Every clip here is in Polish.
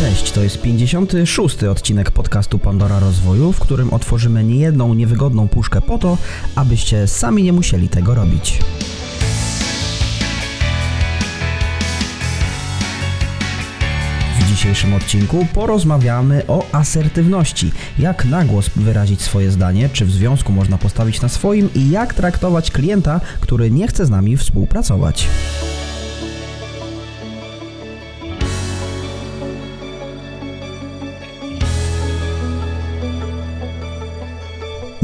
Cześć, to jest 56. odcinek podcastu Pandora Rozwoju, w którym otworzymy niejedną niewygodną puszkę po to, abyście sami nie musieli tego robić. W dzisiejszym odcinku porozmawiamy o asertywności. Jak na głos wyrazić swoje zdanie, czy w związku można postawić na swoim i jak traktować klienta, który nie chce z nami współpracować.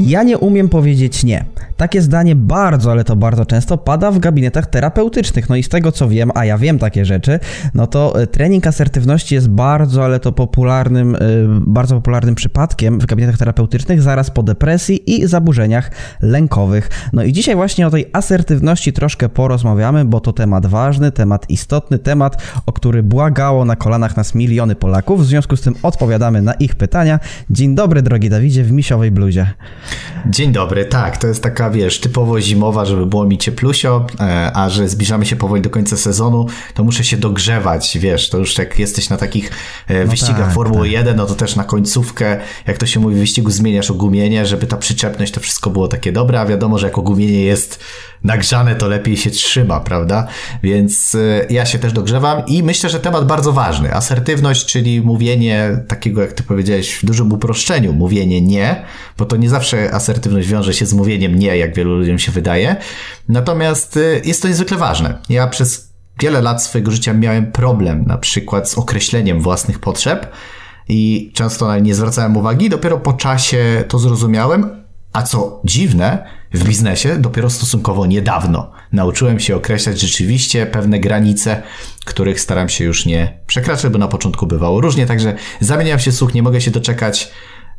Ja nie umiem powiedzieć nie. Takie zdanie bardzo, ale to bardzo często pada w gabinetach terapeutycznych. No i z tego co wiem, a ja wiem takie rzeczy, no to e, trening asertywności jest bardzo, ale to popularnym, e, bardzo popularnym przypadkiem w gabinetach terapeutycznych zaraz po depresji i zaburzeniach lękowych. No i dzisiaj właśnie o tej asertywności troszkę porozmawiamy, bo to temat ważny, temat istotny, temat, o który błagało na kolanach nas miliony Polaków. W związku z tym odpowiadamy na ich pytania. Dzień dobry, drogi Dawidzie, w misiowej bluzie. Dzień dobry, tak, to jest taka, wiesz, typowo zimowa, żeby było mi cieplusio, e, a że zbliżamy się powoli do końca sezonu, to muszę się dogrzewać, wiesz, to już jak jesteś na takich e, no wyścigach tak, Formuły tak. 1, no to też na końcówkę, jak to się mówi w wyścigu, zmieniasz ogumienie, żeby ta przyczepność, to wszystko było takie dobre, a wiadomo, że jak ogumienie jest nagrzane, to lepiej się trzyma, prawda? Więc e, ja się też dogrzewam i myślę, że temat bardzo ważny. Asertywność, czyli mówienie takiego, jak ty powiedziałeś, w dużym uproszczeniu, mówienie nie, bo to nie zawsze asertywność wiąże się z mówieniem nie, jak wielu ludziom się wydaje. Natomiast e, jest to niezwykle ważne. Ja przez wiele lat swojego życia miałem problem na przykład z określeniem własnych potrzeb i często na nie zwracałem uwagi. Dopiero po czasie to zrozumiałem, a co dziwne, w biznesie dopiero stosunkowo niedawno nauczyłem się określać rzeczywiście pewne granice, których staram się już nie przekraczać, bo na początku bywało różnie, także zamieniam się słuch, nie mogę się doczekać.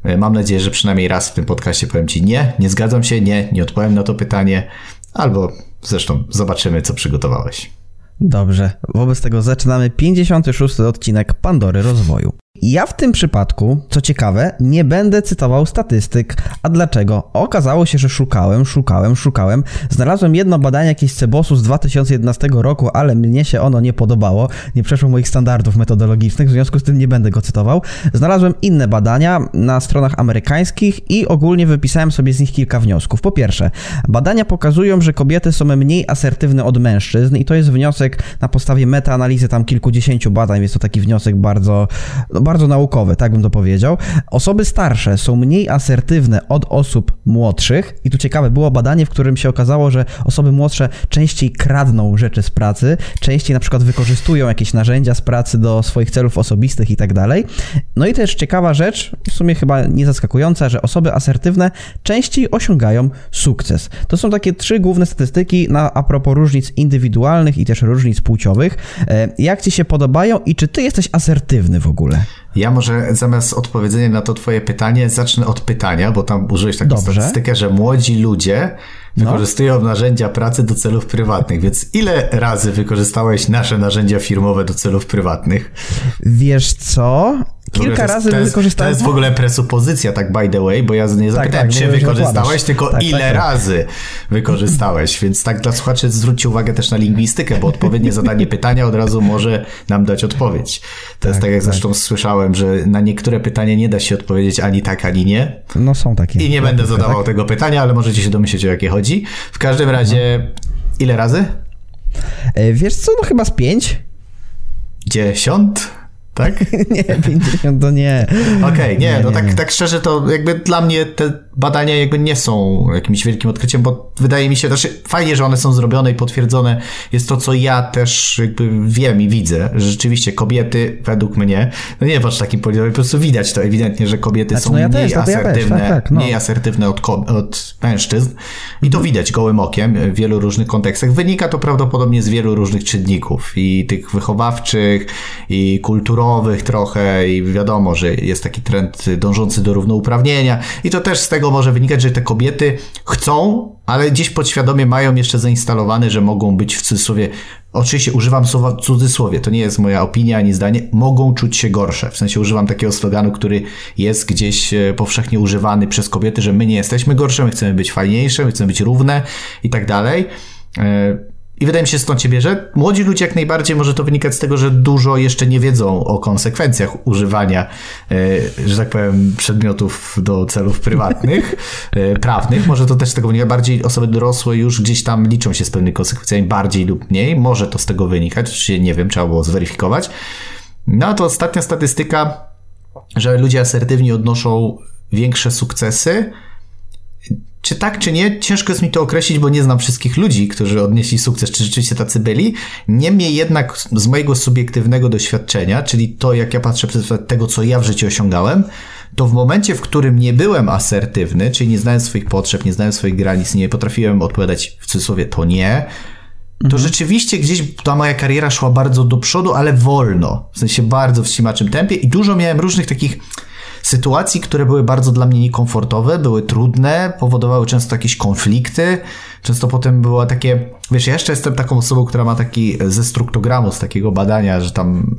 E, mam nadzieję, że przynajmniej raz w tym podcaście powiem Ci nie, nie zgadzam się, nie, nie odpowiem na to pytanie, albo zresztą zobaczymy, co przygotowałeś. Dobrze, wobec tego zaczynamy 56 odcinek Pandory Rozwoju. Ja w tym przypadku, co ciekawe, nie będę cytował statystyk. A dlaczego? Okazało się, że szukałem, szukałem, szukałem. Znalazłem jedno badanie jakieś Cebosu z 2011 roku, ale mnie się ono nie podobało. Nie przeszło moich standardów metodologicznych, w związku z tym nie będę go cytował. Znalazłem inne badania na stronach amerykańskich i ogólnie wypisałem sobie z nich kilka wniosków. Po pierwsze, badania pokazują, że kobiety są mniej asertywne od mężczyzn i to jest wniosek na podstawie metaanalizy tam kilkudziesięciu badań, więc to taki wniosek bardzo no, bardzo naukowe, tak bym to powiedział. Osoby starsze są mniej asertywne od osób młodszych i tu ciekawe było badanie, w którym się okazało, że osoby młodsze częściej kradną rzeczy z pracy, częściej na przykład wykorzystują jakieś narzędzia z pracy do swoich celów osobistych i tak dalej. No i też ciekawa rzecz, w sumie chyba nie zaskakująca, że osoby asertywne częściej osiągają sukces. To są takie trzy główne statystyki na a propos różnic indywidualnych i też różnic płciowych. E, jak ci się podobają i czy ty jesteś asertywny w ogóle? Ja może zamiast odpowiedzenia na to twoje pytanie, zacznę od pytania, bo tam użyłeś taką Dobrze. statystykę, że młodzi ludzie no. wykorzystują narzędzia pracy do celów prywatnych. Więc ile razy wykorzystałeś nasze narzędzia firmowe do celów prywatnych? Wiesz co? Kilka razy to jest, wykorzystałem. To jest w ogóle presupozycja, tak by the way, bo ja nie zapytałem, tak, tak, czy wykorzystałeś, tylko tak, ile tak, tak. razy wykorzystałeś. Więc tak dla słuchaczy zwróćcie uwagę też na lingwistykę, bo odpowiednie zadanie pytania od razu może nam dać odpowiedź. To jest tak, tak jak zresztą słyszałem, że na niektóre pytania nie da się odpowiedzieć ani tak, ani nie. No są takie. I nie będę zadawał tego pytania, ale możecie się domyśleć, o jakie chodzi. W każdym razie, no. ile razy? E, wiesz co, no chyba z pięć. Dziesiąt? Tak? nie, 50 to nie. Okej, okay, nie, nie, no nie, tak, nie. tak szczerze to jakby dla mnie te badania jakby nie są jakimś wielkim odkryciem, bo wydaje mi się, znaczy fajnie, że one są zrobione i potwierdzone jest to, co ja też jakby wiem i widzę, że rzeczywiście kobiety według mnie, no nie patrz takim poziomem, po prostu widać to ewidentnie, że kobiety znaczy, są no ja mniej też, asertywne, ja też, tak, tak, no. mniej asertywne od, od mężczyzn i to widać gołym okiem w wielu różnych kontekstach. Wynika to prawdopodobnie z wielu różnych czynników i tych wychowawczych i kulturowych, trochę i wiadomo, że jest taki trend dążący do równouprawnienia i to też z tego może wynikać, że te kobiety chcą, ale gdzieś podświadomie mają jeszcze zainstalowane, że mogą być w cudzysłowie, oczywiście używam słowa cudzysłowie, to nie jest moja opinia ani zdanie, mogą czuć się gorsze. W sensie używam takiego sloganu, który jest gdzieś e, powszechnie używany przez kobiety, że my nie jesteśmy gorsze, my chcemy być fajniejsze, my chcemy być równe i tak dalej. I wydaje mi się, stąd się bierze. Młodzi ludzie jak najbardziej może to wynikać z tego, że dużo jeszcze nie wiedzą o konsekwencjach używania, e, że tak powiem, przedmiotów do celów prywatnych, e, prawnych. Może to też z tego wynika. Bardziej osoby dorosłe już gdzieś tam liczą się z pewnymi konsekwencjami, bardziej lub mniej. Może to z tego wynikać, oczywiście nie wiem, trzeba było zweryfikować. No to ostatnia statystyka, że ludzie asertywni odnoszą większe sukcesy, czy tak, czy nie, ciężko jest mi to określić, bo nie znam wszystkich ludzi, którzy odnieśli sukces, czy rzeczywiście tacy byli. Niemniej jednak z mojego subiektywnego doświadczenia, czyli to, jak ja patrzę przez tego, co ja w życiu osiągałem, to w momencie, w którym nie byłem asertywny, czyli nie znałem swoich potrzeb, nie znałem swoich granic, nie potrafiłem odpowiadać w cudzysłowie to nie, to mhm. rzeczywiście gdzieś ta moja kariera szła bardzo do przodu, ale wolno. W sensie bardzo w ścimaczym tempie i dużo miałem różnych takich sytuacji, które były bardzo dla mnie niekomfortowe, były trudne, powodowały często jakieś konflikty, często potem było takie, wiesz, ja jeszcze jestem taką osobą, która ma taki ze struktogramu, z takiego badania, że tam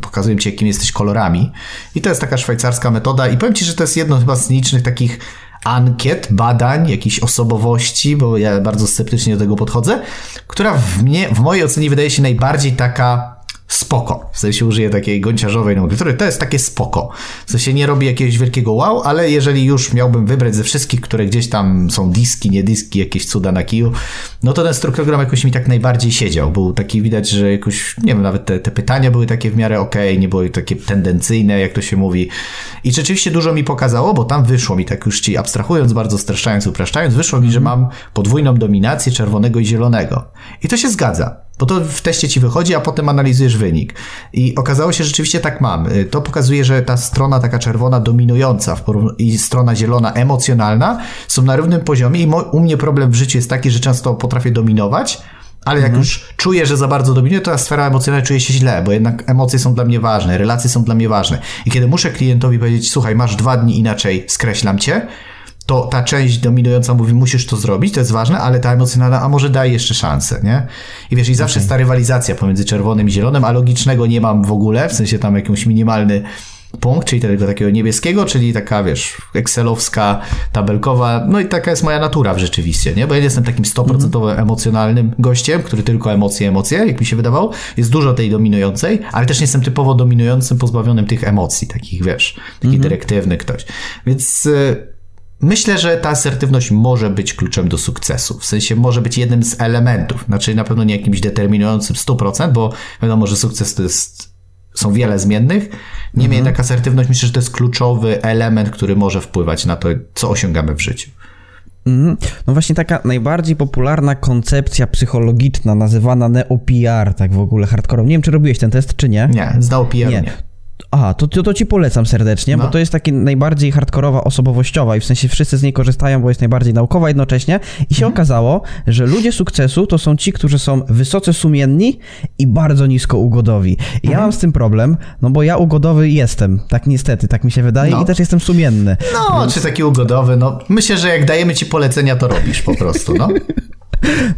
pokazuję ci, jakim jesteś kolorami. I to jest taka szwajcarska metoda. I powiem ci, że to jest jedno chyba z nielicznych takich ankiet, badań, jakiejś osobowości, bo ja bardzo sceptycznie do tego podchodzę, która w mnie, w mojej ocenie wydaje się najbardziej taka spoko. W sensie użyję takiej gonciarzowej nomenklatury. To jest takie spoko. W sensie nie robi jakiegoś wielkiego wow, ale jeżeli już miałbym wybrać ze wszystkich, które gdzieś tam są diski, nie diski, jakieś cuda na kiju, no to ten struktogram jakoś mi tak najbardziej siedział. Był taki widać, że jakoś, nie wiem, nawet te, te pytania były takie w miarę okej, okay, nie były takie tendencyjne, jak to się mówi. I rzeczywiście dużo mi pokazało, bo tam wyszło mi, tak już ci abstrahując, bardzo streszczając, upraszczając, wyszło mi, że mam podwójną dominację czerwonego i zielonego. I to się zgadza. Bo to w teście ci wychodzi, a potem analizujesz wynik. I okazało się, że rzeczywiście tak mam. Y, to pokazuje, że ta strona taka czerwona dominująca i strona zielona emocjonalna są na równym poziomie i u mnie problem w życiu jest taki, że często potrafię dominować, ale jak mhm. już czuję, że za bardzo dominuję, to ta sfera emocjonalna czuje się źle, bo jednak emocje są dla mnie ważne, relacje są dla mnie ważne. I kiedy muszę klientowi powiedzieć, słuchaj, masz dwa dni inaczej, skreślam cię, to ta część dominująca mówi, musisz to zrobić, to jest ważne, ale ta emocjonalna, a może daj jeszcze szansę, nie? I wiesz, i zawsze okay. jest ta rywalizacja pomiędzy czerwonym i zielonym, a logicznego nie mam w ogóle, w sensie tam jakąś minimalny punkt, czyli tego takiego niebieskiego, czyli taka, wiesz, excelowska, tabelkowa, no i taka jest moja natura w rzeczywiście, nie? Bo ja jestem takim 100% mm emocjonalnym gościem, który tylko emocje, emocje, jak mi się wydawało. Jest dużo tej dominującej, ale też nie jestem typowo dominującym, pozbawionym tych emocji, takich, wiesz, taki mm dyrektywny ktoś. Więc... Myślę, że ta asertywność może być kluczem do sukcesu. W sensie może być jednym z elementów. Znaczy na pewno nie jakimś determinującym 100%, bo wiadomo, że sukces to jest, są wiele zmiennych. Niemniej mhm. taka asertywność myślę, że to jest kluczowy element, który może wpływać na to, co osiągamy w życiu. Mhm. No właśnie taka najbardziej popularna koncepcja psychologiczna nazywana neo-PR, tak w ogóle hardcore. Nie wiem, czy robiłeś ten test, czy nie? Nie, z neo-PR nie. nie. Aha, to, to, to ci polecam serdecznie, no. bo to jest taki najbardziej hardkorowa osobowościowa i w sensie wszyscy z niej korzystają, bo jest najbardziej naukowa jednocześnie i się mhm. okazało, że ludzie sukcesu to są ci, którzy są wysoce sumienni i bardzo nisko ugodowi. I mhm. ja mam z tym problem, no bo ja ugodowy jestem, tak niestety, tak mi się wydaje no. i też jestem sumienny. No, Więc... czy taki ugodowy, no myślę, że jak dajemy ci polecenia, to robisz po prostu, no.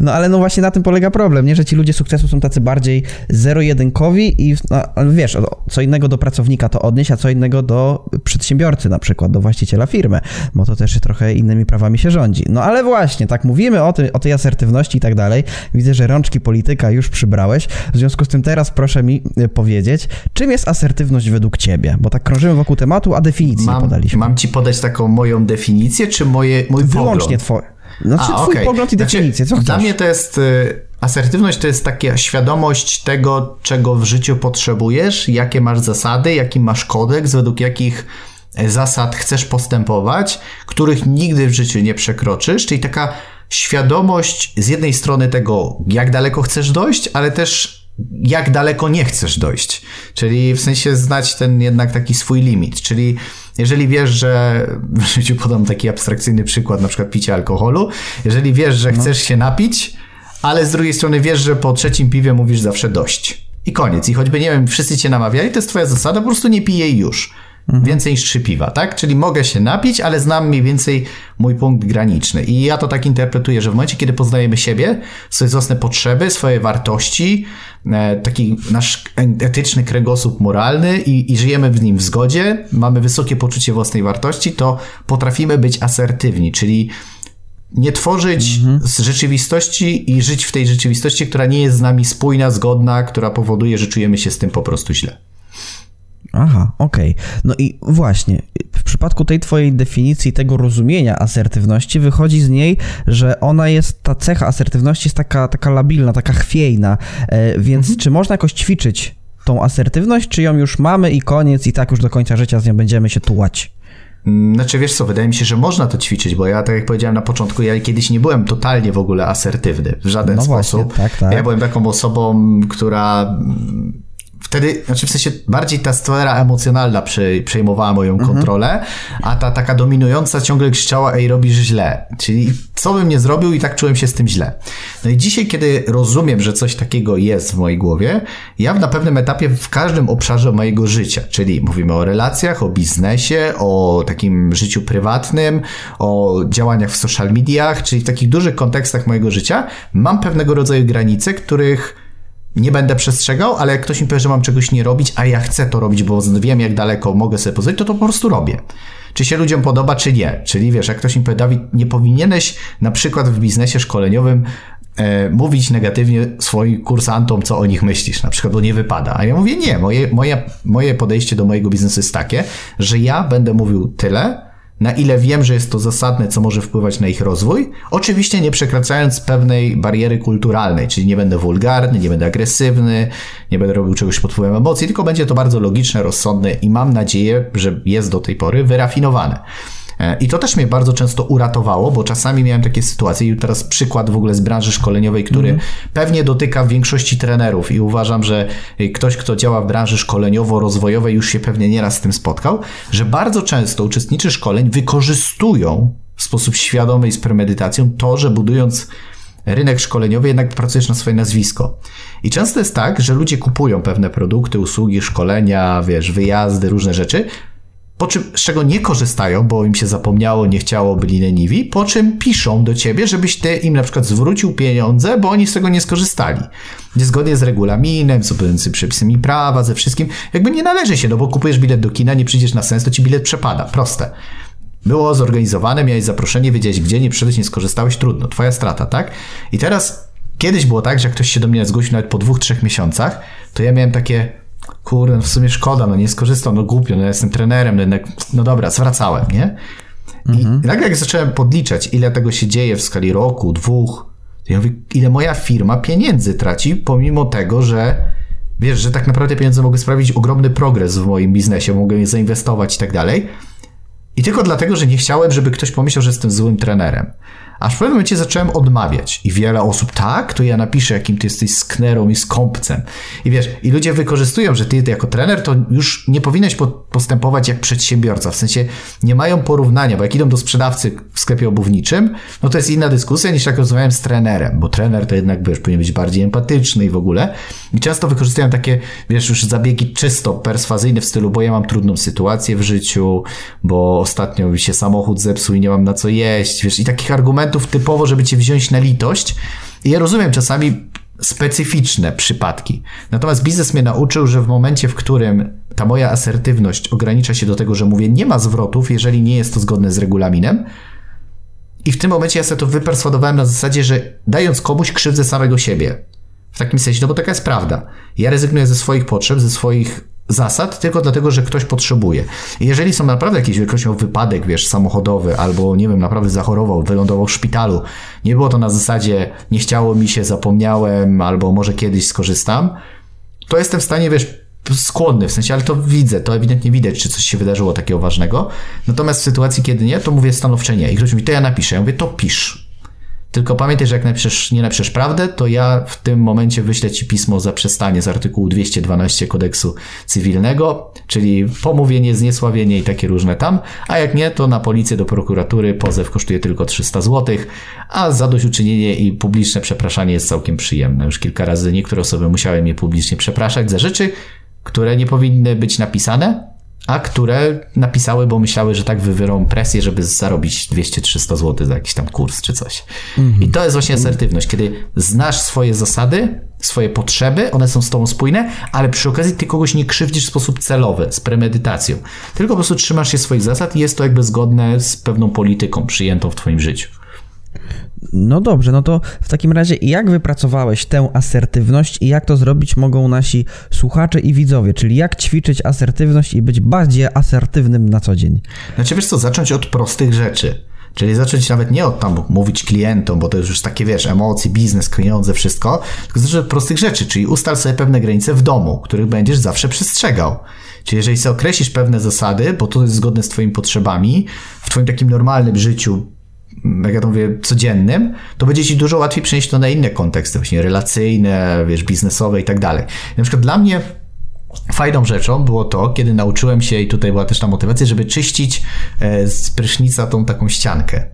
No ale no właśnie na tym polega problem, nie? Że ci ludzie sukcesu są tacy bardziej zero-jedynkowi i no, wiesz, co innego do pracownika to odnieść, a co innego do przedsiębiorcy na przykład, do właściciela firmy, bo to też trochę innymi prawami się rządzi. No ale właśnie, tak mówimy o, ty, o tej asertywności i tak dalej. Widzę, że rączki polityka już przybrałeś. W związku z tym teraz proszę mi e, powiedzieć, czym jest asertywność według ciebie? Bo tak krążymy wokół tematu, a definicji mam, nie podaliśmy. Mam ci podać taką moją definicję, czy moje, mój Wyłącznie twoje. Znaczy A, twój okay. pogląd i znaczy, definicję, co Dla mnie to jest... Y, asertywność to jest taka świadomość tego, czego w życiu potrzebujesz, jakie masz zasady, jaki masz kodeks, według jakich e, zasad chcesz postępować, których nigdy w życiu nie przekroczysz, czyli taka świadomość z jednej strony tego, jak daleko chcesz dojść, ale też jak daleko nie chcesz dojść. Czyli w sensie znać ten jednak taki swój limit. Czyli jeżeli wiesz, że w życiu podam taki abstrakcyjny przykład, na przykład picia alkoholu, jeżeli wiesz, że no. chcesz się napić, ale z drugiej strony wiesz, że po trzecim piwie mówisz zawsze dość. I koniec. I choćby, nie wiem, wszyscy cię namawiali, to jest twoja zasada, po prostu nie pij już. Mhm. Więcej niż trzy piwa, tak? Czyli mogę się napić, ale znam mniej więcej mój punkt graniczny. I ja to tak interpretuję, że w momencie, kiedy poznajemy siebie, swoje własne potrzeby, swoje wartości, e, taki nasz etyczny kręgosłup moralny i, i żyjemy w nim w zgodzie, mamy wysokie poczucie własnej wartości, to potrafimy być asertywni, czyli nie tworzyć mhm. z rzeczywistości i żyć w tej rzeczywistości, która nie jest z nami spójna, zgodna, która powoduje, że czujemy się z tym po prostu źle. Aha, okej. Okay. No i właśnie, w przypadku tej twojej definicji, tego rozumienia asertywności, wychodzi z niej, że ona jest, ta cecha asertywności jest taka, taka labilna, taka chwiejna, e, więc mhm. czy można jakoś ćwiczyć tą asertywność, czy ją już mamy i koniec i tak już do końca życia z nią będziemy się tułać? Znaczy wiesz co, wydaje mi się, że można to ćwiczyć, bo ja tak jak powiedziałem na początku, ja kiedyś nie byłem totalnie w ogóle asertywny w żaden no sposób. Właśnie, tak, tak. Ja byłem taką osobą, która wtedy, znaczy w sensie bardziej ta sfera emocjonalna przejmowała moją mhm. kontrolę, a ta taka dominująca ciągle krzyczała, ej, robisz źle. Czyli co bym nie zrobił i tak czułem się z tym źle. No i dzisiaj, kiedy rozumiem, że coś takiego jest w mojej głowie, ja na pewnym etapie w każdym obszarze mojego życia, czyli mówimy o relacjach, o biznesie, o takim życiu prywatnym, o działaniach w social mediach, czyli w takich dużych kontekstach mojego życia, mam pewnego rodzaju granice, których nie będę przestrzegał, ale jak ktoś mi powie, że mam czegoś nie robić, a ja chcę to robić, bo wiem, jak daleko mogę sobie pozwolić, to to po prostu robię. Czy się ludziom podoba, czy nie. Czyli wiesz, jak ktoś mi powie, Dawid, nie powinieneś na przykład w biznesie szkoleniowym e, mówić negatywnie swoim kursantom, co o nich myślisz, na przykład, bo nie wypada. A ja mówię, nie, moje, moje, moje podejście do mojego biznesu jest takie, że ja będę mówił tyle, na ile wiem, że jest to zasadne, co może wpływać na ich rozwój, oczywiście nie przekraczając pewnej bariery kulturalnej, czyli nie będę wulgarny, nie będę agresywny, nie będę robił czegoś pod wpływem emocji, tylko będzie to bardzo logiczne, rozsądne i mam nadzieję, że jest do tej pory wyrafinowane. E, I to też mnie bardzo często uratowało, bo czasami miałem takie sytuacje, i teraz przykład w ogóle z branży szkoleniowej, który mm. pewnie dotyka większości trenerów i uważam, że ktoś, kto działa w branży szkoleniowo-rozwojowej już się pewnie nieraz z tym spotkał, że bardzo często uczestniczy szkoleń wykorzystują w sposób świadomy i z premedytacją to, że budując rynek szkoleniowy, jednak pracujesz na swoje nazwisko. I często jest tak, że ludzie kupują pewne produkty, usługi, szkolenia, wiesz, wyjazdy, różne rzeczy, po czym, z czego nie korzystają, bo im się zapomniało, nie chciało, byli leniwi, po czym piszą do ciebie, żebyś ty im na przykład zwrócił pieniądze, bo oni z tego nie skorzystali. Niezgodnie z regulaminem, z przepisami prawa, ze wszystkim, jakby nie należy się, no bo kupujesz bilet do kina, nie przyjdziesz na sens, to ci bilet przepada. Proste. Było zorganizowane, miałeś zaproszenie, wiedziałeś gdzie, nie przyszedłeś, nie skorzystałeś, trudno, twoja strata, tak? I teraz, kiedyś było tak, że jak ktoś się do mnie zgłosił nawet po dwóch, trzech miesiącach, to ja miałem takie, kurde, no w sumie szkoda, no nie skorzystał, no głupio, no ja jestem trenerem, no jednak, no dobra, zwracałem, nie? I mhm. nagle jak zacząłem podliczać, ile tego się dzieje w skali roku, dwóch, to ja mówię, ile moja firma pieniędzy traci, pomimo tego, że wiesz, że tak naprawdę pieniądze mogły sprawić ogromny progres w moim biznesie, mogę je zainwestować i tak dalej. I tylko dlatego, że nie chciałem, żeby ktoś pomyślał, że jestem złym trenerem. Aż w pewnym momencie zacząłem odmawiać i wiele osób, tak, to ja napiszę, jakim ty jesteś sknerą i skąpcem. I wiesz, i ludzie wykorzystują, że ty, jako trener to już nie powinieneś postępować jak przedsiębiorca, w sensie nie mają porównania, bo jak idą do sprzedawcy w sklepie obuwniczym, no to jest inna dyskusja niż jak rozmawiałem z trenerem, bo trener to jednak, wiesz, powinien być bardziej empatyczny i w ogóle. I często wykorzystują takie, wiesz, już zabiegi czysto perswazyjne w stylu, bo ja mam trudną sytuację w życiu, bo ostatnio mi się samochód zepsuł i nie mam na co jeść, wiesz, i takich argumentów typowo, żeby cię wziąć na litość. I ja rozumiem czasami specyficzne przypadki. Natomiast biznes mnie nauczył, że w momencie, w którym ta moja asertywność ogranicza się do tego, że mówię, nie ma zwrotów, jeżeli nie jest to zgodne z regulaminem, i w tym momencie ja sobie to wyperswadowałem na zasadzie, że dając komuś krzywdzę samego siebie. W takim sensie, no bo taka jest prawda. Ja rezygnuję ze swoich potrzeb, ze swoich zasad tylko dlatego, że ktoś potrzebuje. Jeżeli są naprawdę jakieś, ktoś miał wypadek, wiesz, samochodowy, albo nie wiem, naprawdę zachorował, wylądował w szpitalu, nie było to na zasadzie nie chciało mi się, zapomniałem, albo może kiedyś skorzystam, to jestem w stanie, wiesz, skłonny, w sensie, ale to widzę, to ewidentnie widać, czy coś się wydarzyło takiego ważnego. Natomiast w sytuacji, kiedy nie, to mówię stanowcze nie. I ktoś mówi, to ja napiszę. Ja mówię, to pisz. Tylko pamiętaj, że jak napiszesz, nie napiszesz prawdę, to ja w tym momencie wyślę ci pismo o zaprzestanie z artykułu 212 kodeksu cywilnego, czyli pomówienie, zniesławienie i takie różne tam, a jak nie, to na policję do prokuratury pozew kosztuje tylko 300 zł, a zadośćuczynienie i publiczne przepraszanie jest całkiem przyjemne. Już kilka razy niektóre osoby musiały mnie publicznie przepraszać za rzeczy, które nie powinny być napisane, a które napisały, bo myślały, że tak wywierą presję, żeby zarobić 200-300 zł za jakiś tam kurs czy coś. Mhm. I to jest właśnie asertywność, kiedy znasz swoje zasady, swoje potrzeby, one są z tobą spójne, ale przy okazji ty kogoś nie krzywdzisz w sposób celowy, z premedytacją. Tylko po prostu trzymasz się swoich zasad i jest to jakby zgodne z pewną polityką przyjętą w twoim życiu. No dobrze, no to w takim razie jak wypracowałeś tę asertywność i jak to zrobić mogą nasi słuchacze i widzowie, czyli jak ćwiczyć asertywność i być bardziej asertywnym na co dzień? Znaczy wiesz co, zacząć od prostych rzeczy. Czyli zacząć nawet nie od tam mówić klientom, bo to już takie, wiesz, emocje, biznes, pieniądze, wszystko, tylko zacząć od prostych rzeczy, czyli ustal sobie pewne granice w domu, których będziesz zawsze przestrzegał. Czyli jeżeli sobie określisz pewne zasady, bo to jest zgodne z twoimi potrzebami, w twoim takim normalnym życiu, jak ja to mówię, codziennym, to będzie ci dużo łatwiej przenieść to na inne konteksty, właśnie relacyjne, wiesz, biznesowe i tak dalej. Na przykład dla mnie Fajną rzeczą było to, kiedy nauczyłem się, i tutaj była też ta motywacja, żeby czyścić e, z prysznica tą taką ściankę.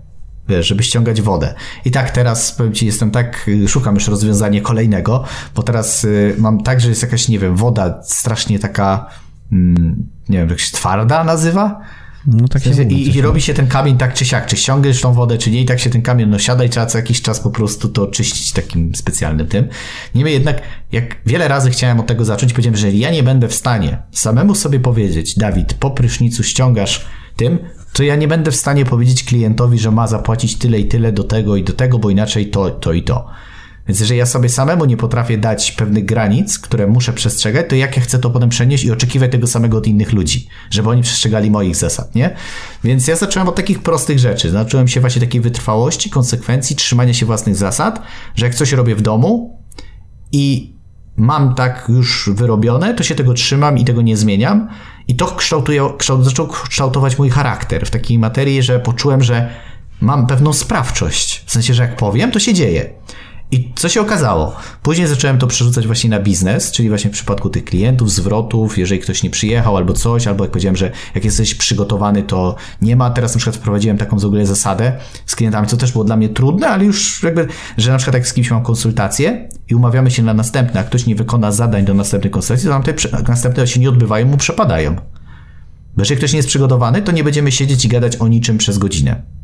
Wiesz, żeby ściągać wodę. I tak teraz, powiem Ci, jestem tak, szukam już rozwiązania kolejnego, bo teraz y, mam tak, że jest jakaś, nie wiem, woda strasznie taka, mm, nie wiem, jak się twarda nazywa? No tak w sensie, i, I robi się ten kamień tak czy siak, czy ściągasz tą wodę, czy nie, i tak się ten kamień no siada i trzeba co jakiś czas po prostu to czyścić takim specjalnym tym. Niemniej jednak, jak wiele razy chciałem od tego zacząć, powiedziałem, że ja nie będę w stanie samemu sobie powiedzieć, Dawid, po prysznicu ściągasz tym, to ja nie będę w stanie powiedzieć klientowi, że ma zapłacić tyle i tyle do tego i do tego, bo inaczej to, to i to. Więc jeżeli ja sobie samemu nie potrafię dać pewnych granic, które muszę przestrzegać, to jak ja chcę to potem przenieść i oczekiwać tego samego od innych ludzi, żeby oni przestrzegali moich zasad, nie? Więc ja zacząłem od takich prostych rzeczy. Zacząłem się właśnie takiej wytrwałości, konsekwencji, trzymania się własnych zasad, że jak coś robię w domu i mam tak już wyrobione, to się tego trzymam i tego nie zmieniam. I to kształtuje, kształt, zaczął kształtować mój charakter w takiej materii, że poczułem, że mam pewną sprawczość. W sensie, że jak powiem, to się dzieje. I co się okazało? Później zacząłem to przerzucać właśnie na biznes, czyli właśnie w przypadku tych klientów, zwrotów, jeżeli ktoś nie przyjechał albo coś, albo jak powiedziałem, że jak jesteś przygotowany, to nie ma. Teraz na przykład wprowadziłem taką w ogóle zasadę z klientami, co też było dla mnie trudne, ale już jakby, że na przykład jak z kimś mam konsultację i umawiamy się na następne, a ktoś nie wykona zadań do następnej konsultacji, to nam te następne się nie odbywają, mu przepadają. Bo jeżeli ktoś nie jest przygotowany, to nie będziemy siedzieć i gadać o niczym przez godzinę.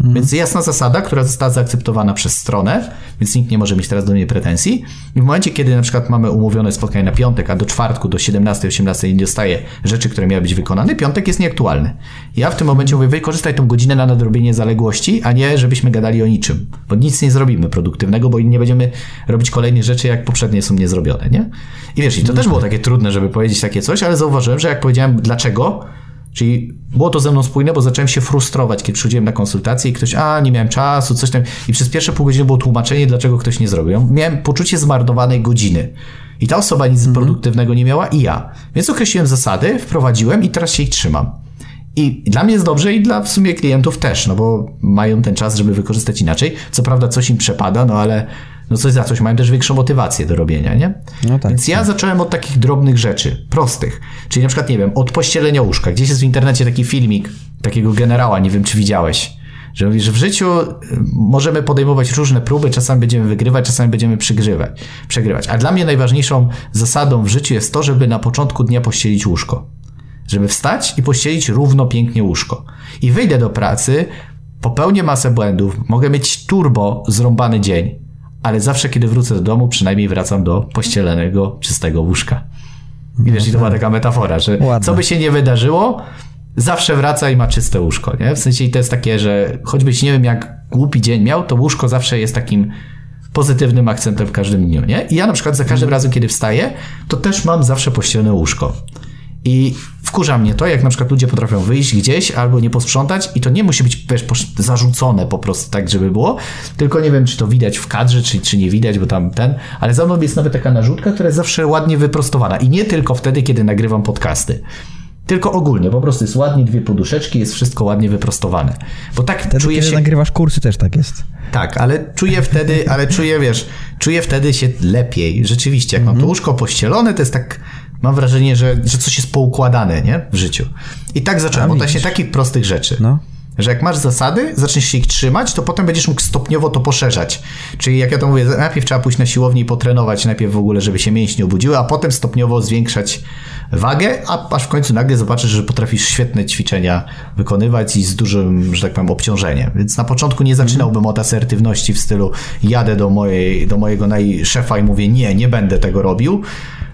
Mhm. Więc jasna zasada, która została zaakceptowana przez stronę, więc nikt nie może mieć teraz do niej pretensji. I w momencie, kiedy na przykład mamy umówione spotkanie na piątek, a do czwartku, do 17-18 nie dostaje rzeczy, które miały być wykonane, piątek jest nieaktualny. Ja w tym momencie mówię, wykorzystaj tą godzinę na nadrobienie zaległości, a nie żebyśmy gadali o niczym. Bo nic nie zrobimy produktywnego, bo nie będziemy robić kolejnych rzeczy, jak poprzednie są niezrobione, nie? I wiesz, i to też było takie trudne, żeby powiedzieć takie coś, ale zauważyłem, że jak powiedziałem dlaczego, Czyli było to ze mną spójne, bo zacząłem się frustrować, kiedy przychodziłem na konsultację i ktoś, a nie miałem czasu, coś tam. I przez pierwsze pół godziny było tłumaczenie, dlaczego ktoś nie zrobił. Miałem poczucie zmarnowanej godziny. I ta osoba nic mhm. produktywnego nie miała i ja. Więc określiłem zasady, wprowadziłem i teraz się ich trzymam. I dla mnie jest dobrze i dla w sumie klientów też, no bo mają ten czas, żeby wykorzystać inaczej. Co prawda coś im przepada, no ale no coś za coś, mają też większą motywację do robienia, nie? No tak, Więc ja tak. zacząłem od takich drobnych rzeczy, prostych. Czyli na przykład, nie wiem, od pościelenia łóżka. Gdzieś jest w internecie taki filmik takiego generała, nie wiem czy widziałeś, że mówi, że w życiu y, możemy podejmować różne próby, czasami będziemy wygrywać, czasami będziemy przegrywać, przegrywać. A dla mnie najważniejszą zasadą w życiu jest to, żeby na początku dnia pościelić łóżko. Żeby wstać i pościelić równo pięknie łóżko. I wyjdę do pracy, popełnię masę błędów, mogę mieć turbo zrąbany dzień, ale zawsze, kiedy wrócę do domu, przynajmniej wracam do pościelonego, czystego łóżka. I wiesz, i to była taka metafora, że Ładne. co by się nie wydarzyło, zawsze wraca i ma czyste łóżko, nie? W sensie i to jest takie, że choćbyś nie wiem jak głupi dzień miał, to łóżko zawsze jest takim pozytywnym akcentem w każdym dniu, nie? I ja na przykład za każdym razem, kiedy wstaję, to też mam zawsze pościelone łóżko. I wkurza mnie to, jak na przykład ludzie potrafią wyjść gdzieś albo nie posprzątać i to nie musi być wiesz, zarzucone po prostu tak, żeby było, tylko nie wiem, czy to widać w kadrze, czy, czy nie widać, bo tam ten, ale za mną jest nawet taka narzutka, która jest zawsze ładnie wyprostowana i nie tylko wtedy, kiedy nagrywam podcasty. Tylko ogólnie, po prostu jest ładnie dwie poduszeczki, jest wszystko ładnie wyprostowane. Bo tak wtedy, czuję kiedy się... nagrywasz kursy też tak jest. Tak, ale czuję wtedy, ale czuję, wiesz, czuję wtedy się lepiej. Rzeczywiście, jak mm -hmm. mam to mhm. łóżko pościelone, to jest tak Mam wrażenie, że, że coś jest poukładane, nie? W życiu. I tak zacząłem od właśnie takich prostych rzeczy. No. Że jak masz zasady, zaczniesz się ich trzymać, to potem będziesz mógł stopniowo to poszerzać. Czyli jak ja to mówię, najpierw trzeba pójść na siłownię i potrenować, najpierw w ogóle, żeby się mięśnie obudziły, a potem stopniowo zwiększać wagę, a aż w końcu nagle zobaczysz, że potrafisz świetne ćwiczenia wykonywać i z dużym, że tak powiem, obciążeniem. Więc na początku nie zaczynałbym od asertywności w stylu jadę do, mojej, do mojego najszefa i mówię nie, nie będę tego robił,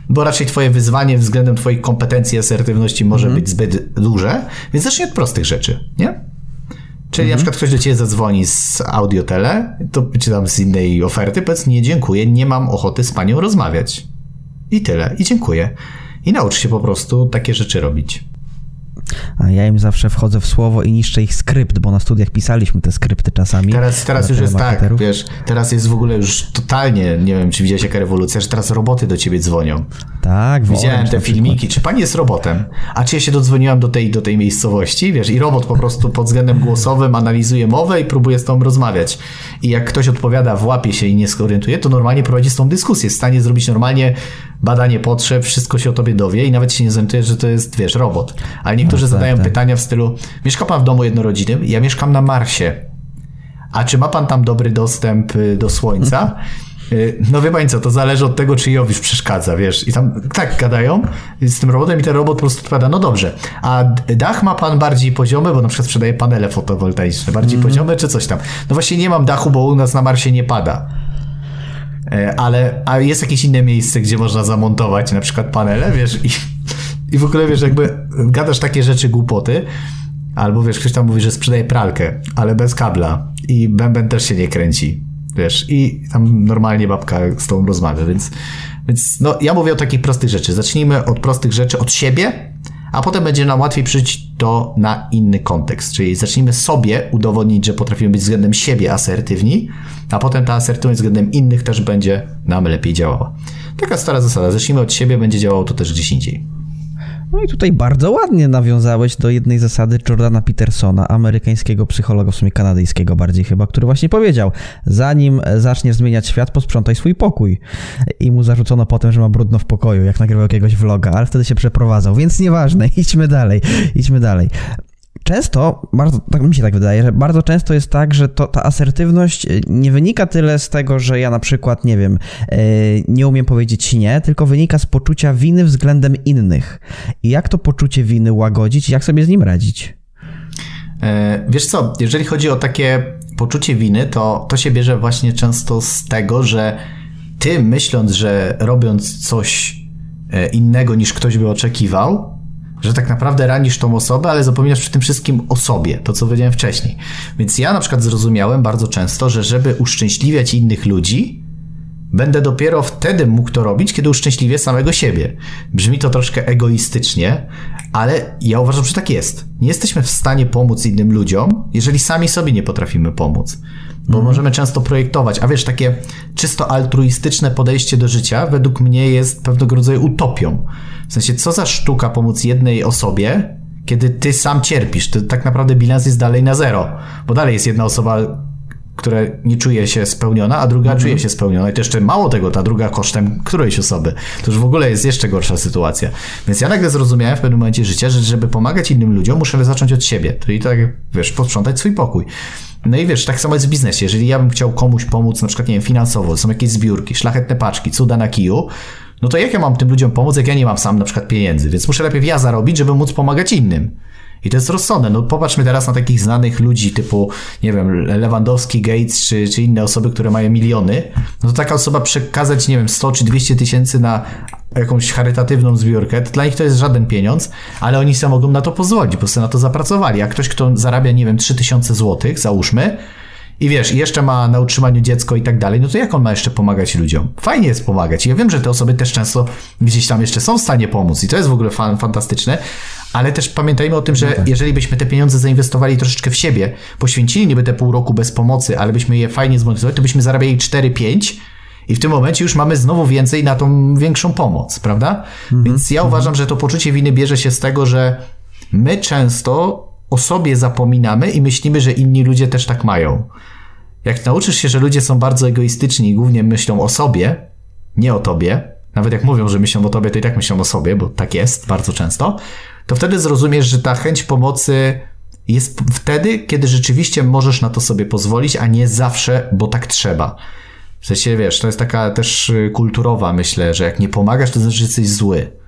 bo raczej twoje wyzwanie względem twoich kompetencji i asertywności może mm. być zbyt duże, więc zacznij od prostych rzeczy, nie? Czyli mhm. na przykład ktoś do ciebie zadzwoni z audiotele, to, czy tam z innej oferty, powiedz nie dziękuję, nie mam ochoty z panią rozmawiać. I tyle. I dziękuję. I naucz się po prostu takie rzeczy robić. A ja im zawsze wchodzę w słowo i niszczę ich skrypt, bo na studiach pisaliśmy te skrypty czasami. Teraz, teraz już jest tak, wiesz, teraz jest w ogóle już totalnie, nie wiem, czy widziałeś jaka rewolucja, że teraz roboty do ciebie dzwonią. Tak, Widziałem te filmiki. Czy pani jest robotem? A czy ja się dodzwoniłam do tej, do tej miejscowości, wiesz, i robot po prostu pod względem głosowym analizuje mowę i próbuje z tą rozmawiać. I jak ktoś odpowiada, włapie się i nie skorientuje, to normalnie prowadzi z tą dyskusję. Jest w stanie zrobić normalnie badanie potrzeb, wszystko się o tobie dowie i nawet się nie zorientuje, że to jest, wiesz, robot. Ale niektórzy no, tak, zadają tak. pytania w stylu, mieszka pan w domu jednorodzinnym? Ja mieszkam na Marsie. A czy ma pan tam dobry dostęp y, do słońca? Y, no wie pani co, to zależy od tego, czy Jowisz przeszkadza, wiesz. I tam tak gadają z tym robotem i ten robot po prostu odpowiada, no dobrze. A dach ma pan bardziej poziomy, bo na przykład sprzedaje panele fotowoltaiczne, bardziej mm. poziomy czy coś tam. No właśnie nie mam dachu, bo u nas na Marsie nie pada. E, ale a jest jakieś inne miejsce, gdzie można zamontować na przykład panele, wiesz, i, i w ogóle wiesz, jakby gadasz takie rzeczy głupoty, albo wiesz, ktoś tam mówi, że sprzedaje pralkę, ale bez kabla i bęben też się nie kręci, wiesz, i tam normalnie babka z tą rozmawia, więc, więc no ja mówię o takich prostych rzeczy. Zacznijmy od prostych rzeczy od siebie, a potem będzie nam łatwiej przyjść to na inny kontekst. Czyli zacznijmy sobie udowodnić, że potrafimy być względem siebie asertywni, a potem ta asertywność względem innych też będzie nam lepiej działała. Taka stara zasada. Zacznijmy od siebie, będzie działało to też gdzieś indziej. No i tutaj bardzo ładnie nawiązałeś do jednej zasady Jordana Petersona, amerykańskiego psychologa, w sumie kanadyjskiego bardziej chyba, który właśnie powiedział, zanim zaczniesz zmieniać świat, posprzątaj swój pokój. I mu zarzucono potem, że ma brudno w pokoju, jak nagrywał jakiegoś vloga, ale wtedy się przeprowadzał, więc nieważne, idźmy dalej, idźmy dalej często, bardzo, tak mi się tak wydaje, że bardzo często jest tak, że to, ta asertywność y, nie wynika tyle z tego, że ja na przykład, nie wiem, y, nie umiem powiedzieć nie, tylko wynika z poczucia winy względem innych. I jak to poczucie winy łagodzić, jak sobie z nim radzić? E, wiesz co, jeżeli chodzi o takie poczucie winy, to to się bierze właśnie często z tego, że ty myśląc, że robiąc coś e, innego niż ktoś by oczekiwał, że tak naprawdę ranisz tą osobę, ale zapominasz przy tym wszystkim o sobie, to co powiedziałem wcześniej. Więc ja na przykład zrozumiałem bardzo często, że żeby uszczęśliwiać innych ludzi, będę dopiero wtedy mógł to robić, kiedy uszczęśliwię samego siebie. Brzmi to troszkę egoistycznie, ale ja uważam, że tak jest. Nie jesteśmy w stanie pomóc innym ludziom, jeżeli sami sobie nie potrafimy pomóc. Bo mm. możemy często projektować, a wiesz, takie czysto altruistyczne podejście do życia według mnie jest pewnego rodzaju utopią. W sensie, co za sztuka pomóc jednej osobie, kiedy ty sam cierpisz. To tak naprawdę bilans jest dalej na zero, bo dalej jest jedna osoba, która nie czuje się spełniona, a druga mm czuje się spełniona. I to jeszcze mało tego, ta druga kosztem którejś osoby. To już w ogóle jest jeszcze gorsza sytuacja. Więc ja nagle zrozumiałem w pewnym momencie życia, że żeby pomagać innym ludziom, muszę zacząć od siebie. Czyli tak, wiesz, posprzątać swój pokój. No i wiesz, tak samo jest w biznesie. Jeżeli ja bym chciał komuś pomóc, na przykład, nie wiem, finansowo, są jakieś zbiórki, szlachetne paczki, cuda na kiju, no to jak ja mam tym ludziom pomóc, jak ja nie mam sam na przykład pieniędzy? Więc muszę lepiej ja zarobić, żeby móc pomagać innym. I to jest rozsądne. No popatrzmy teraz na takich znanych ludzi typu, nie wiem, Lewandowski, Gates czy, czy inne osoby, które mają miliony. No to taka osoba przekazać, nie wiem, 100 czy 200 tysięcy na jakąś charytatywną zbiórkę, to dla nich to jest żaden pieniądz, ale oni sobie mogą na to pozwolić, bo sobie na to zapracowali. A ktoś, kto zarabia, nie wiem, 3000 złotych, załóżmy, i wiesz, jeszcze ma na utrzymaniu dziecko i tak dalej, no to jak on ma jeszcze pomagać ludziom? Fajnie jest pomagać. Ja wiem, że te osoby też często gdzieś tam jeszcze są w stanie pomóc i to jest w ogóle fan, fantastyczne, ale też pamiętajmy o tym, że no tak. jeżeli byśmy te pieniądze zainwestowali troszeczkę w siebie, poświęcili niby te pół roku bez pomocy, ale byśmy je fajnie zmonetyzowali, to byśmy zarabiali 4-5 i w tym momencie już mamy znowu więcej na tą większą pomoc, prawda? Mhm. Więc ja uważam, że to poczucie winy bierze się z tego, że my często o sobie zapominamy i myślimy, że inni ludzie też tak mają. Jak nauczysz się, że ludzie są bardzo egoistyczni i głównie myślą o sobie, nie o tobie, nawet jak mówią, że myślą o tobie, to i tak myślą o sobie, bo tak jest bardzo często, to wtedy zrozumiesz, że ta chęć pomocy jest wtedy, kiedy rzeczywiście możesz na to sobie pozwolić, a nie zawsze, bo tak trzeba. W sensie, wiesz, to jest taka też y, kulturowa, myślę, że jak nie pomagasz, to znaczy, że jesteś zły.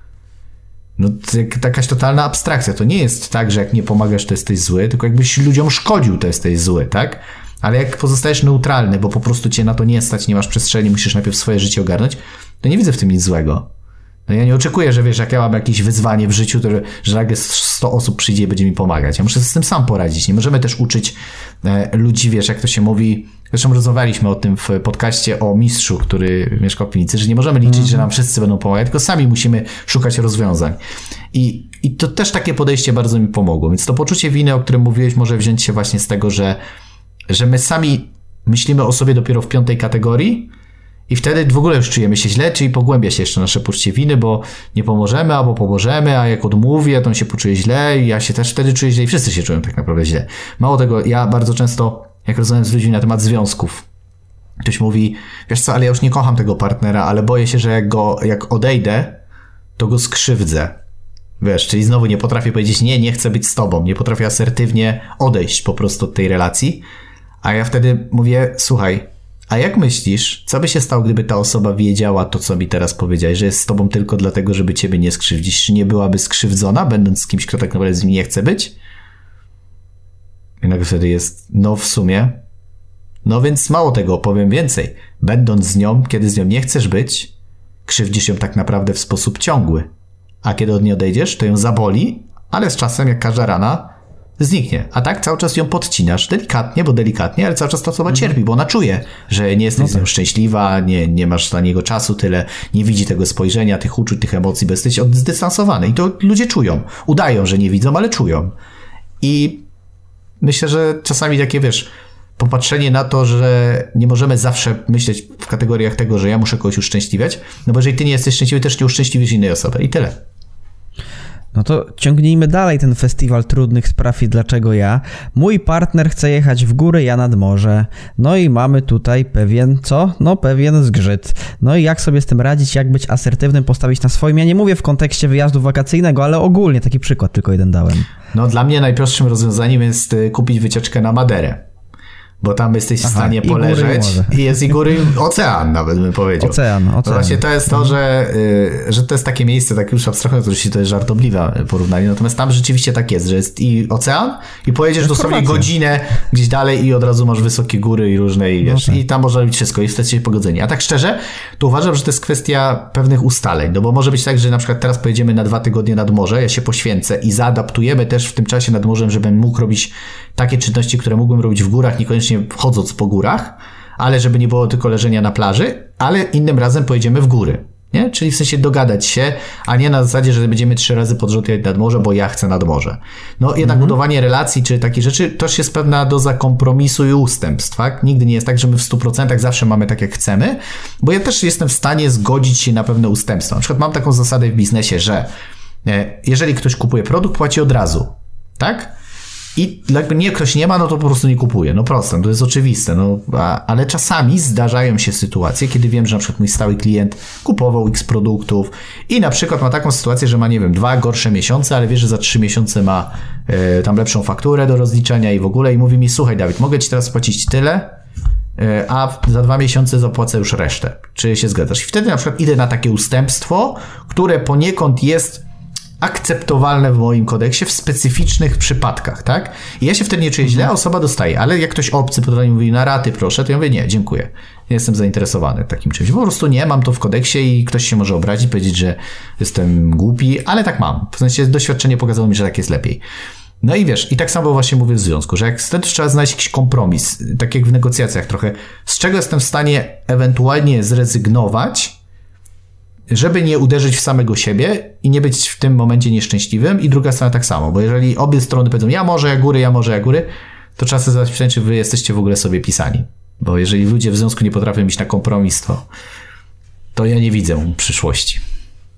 No, jakaś totalna abstrakcja. To nie jest tak, że jak nie pomagasz, to jesteś zły, tylko jakbyś ludziom szkodził, to jesteś zły, tak? Ale jak pozostajesz neutralny, bo po prostu cię na to nie stać, nie masz przestrzeni, musisz najpierw swoje życie ogarnąć, to nie widzę w tym nic złego. No ja nie oczekuję, że wiesz, jak ja mam jakieś wyzwanie w życiu, to, że nagle 100 osób przyjdzie i będzie mi pomagać. Ja muszę z tym sam poradzić. Nie możemy też uczyć e, ludzi, wiesz, jak to się mówi. Zresztą rozmawialiśmy o tym w podcaście o mistrzu, który mieszkał w klinicy, że nie możemy liczyć, że nam wszyscy będą pomagać, tylko sami musimy szukać rozwiązań. I, I to też takie podejście bardzo mi pomogło. Więc to poczucie winy, o którym mówiłeś, może wziąć się właśnie z tego, że, że my sami myślimy o sobie dopiero w piątej kategorii, i wtedy w ogóle już czujemy się źle, czyli pogłębia się jeszcze nasze poczucie winy, bo nie pomożemy, albo pomożemy, a jak odmówię, to on się poczuje źle i ja się też wtedy czuję źle i wszyscy się czują tak naprawdę źle. Mało tego, ja bardzo często, jak rozmawiam z ludźmi na temat związków, ktoś mówi, wiesz co, ale ja już nie kocham tego partnera, ale boję się, że jak go, jak odejdę, to go skrzywdzę. Wiesz, czyli znowu nie potrafię powiedzieć, nie, nie chcę być z tobą, nie potrafię asertywnie odejść po prostu od tej relacji, a ja wtedy mówię, słuchaj, a jak myślisz, co by się stało, gdyby ta osoba wiedziała to, co mi teraz powiedziałeś, że jest z tobą tylko dlatego, żeby ciebie nie skrzywdzić? Czy nie byłaby skrzywdzona, będąc z kimś, kto tak naprawdę z nim nie chce być? I nagle wtedy jest, no w sumie. No więc mało tego, powiem więcej. Będąc z nią, kiedy z nią nie chcesz być, krzywdzisz ją tak naprawdę w sposób ciągły. A kiedy od niej odejdziesz, to ją zaboli, ale z czasem, jak każda rana, zniknie. A tak cały czas ją podcinasz, delikatnie, bo delikatnie, ale cały czas ta osoba cierpi, bo ona czuje, że nie jesteś no tak. z nią szczęśliwa, nie, nie masz dla niego czasu tyle, nie widzi tego spojrzenia, tych uczuć, tych emocji, bo jesteś zdystansowany. I to ludzie czują. Udają, że nie widzą, ale czują. I myślę, że czasami takie, wiesz, popatrzenie na to, że nie możemy zawsze myśleć w kategoriach tego, że ja muszę kogoś uszczęśliwiać, no bo jeżeli ty nie jesteś szczęśliwy, też nie uszczęśliwisz innej osoby. I tyle. No to ciągnijmy dalej ten festiwal trudnych spraw i dlaczego ja. Mój partner chce jechać w góry, ja nad morze. No i mamy tutaj pewien, co? No pewien zgrzyt. No i jak sobie z tym radzić, jak być asertywnym, postawić na swoim. Ja nie mówię w kontekście wyjazdu wakacyjnego, ale ogólnie taki przykład tylko jeden dałem. No dla mnie najprostszym rozwiązaniem jest y, kupić wycieczkę na Maderę bo tam jesteś w stanie Aha, poleżeć i, i jest i góry ocean nawet bym powiedział. Ocean, ocean. No właśnie to jest to, że, y, że to jest takie miejsce, tak już abstrahując, oczywiście to jest żartobliwe porównanie, natomiast tam rzeczywiście tak jest, że jest i ocean i pojedziesz dosłownie godzinę gdzieś dalej i od razu masz wysokie góry i różne i wiesz, no tak. i tam można robić wszystko i jesteście pogodzeni. A tak szczerze, to uważam, że to jest kwestia pewnych ustaleń, no bo może być tak, że na przykład teraz pojedziemy na dwa tygodnie nad morze, ja się poświęcę i zaadaptujemy też w tym czasie nad morzem, żebym mógł robić takie czynności, które mógłbym robić w górach, niekoniecznie chodząc po górach, ale żeby nie było tylko leżenia na plaży, ale innym razem pojedziemy w góry. Nie? Czyli w sensie dogadać się, a nie na zasadzie, że będziemy trzy razy pod rząd nad morze, bo ja chcę nad morze. No jednak mhm. budowanie relacji czy takie rzeczy też jest pewna doza kompromisu i ustępstw. Tak? Nigdy nie jest tak, że my w 100% zawsze mamy tak jak chcemy, bo ja też jestem w stanie zgodzić się na pewne ustępstwa. Na przykład mam taką zasadę w biznesie, że e, jeżeli ktoś kupuje produkt, płaci od razu. Tak? I jakby nie ktoś nie ma, no to po prostu nie kupuje. No proste, to jest oczywiste. No, a, ale czasami zdarzają się sytuacje, kiedy wiem, że na przykład mój stały klient kupował X produktów i na przykład ma taką sytuację, że ma, nie wiem, dwa gorsze miesiące, ale wie, że za trzy miesiące ma e, tam lepszą fakturę do rozliczenia i w ogóle i mówi mi, słuchaj Dawid, mogę ci teraz płacić tyle, e, a za dwa miesiące zapłacę już resztę. Czy się zgadzasz? I wtedy na przykład idę na takie ustępstwo, które poniekąd jest akceptowalne w moim kodeksie w specyficznych przypadkach, tak? I ja się wtedy nie czuję źle, a osoba dostaje, ale jak ktoś obcy podanie mówi na raty proszę, to ja mówię nie, dziękuję. Nie jestem zainteresowany takim czymś. Po prostu nie, mam to w kodeksie i ktoś się może obrazić, powiedzieć, że jestem głupi, ale tak mam. W sensie doświadczenie pokazało mi, że tak jest lepiej. No i wiesz, i tak samo właśnie mówię w związku, że jak wtedy trzeba znaleźć jakiś kompromis, tak jak w negocjacjach trochę, z czego jestem w stanie ewentualnie zrezygnować, żeby nie uderzyć w samego siebie i nie być w tym momencie nieszczęśliwym i druga strona tak samo, bo jeżeli obie strony powiedzą ja może, ja góry, ja może, ja góry, to trzeba sobie zadać pytanie, czy wy jesteście w ogóle sobie pisani. Bo jeżeli ludzie w związku nie potrafią iść na kompromis, to, to ja nie widzę przyszłości.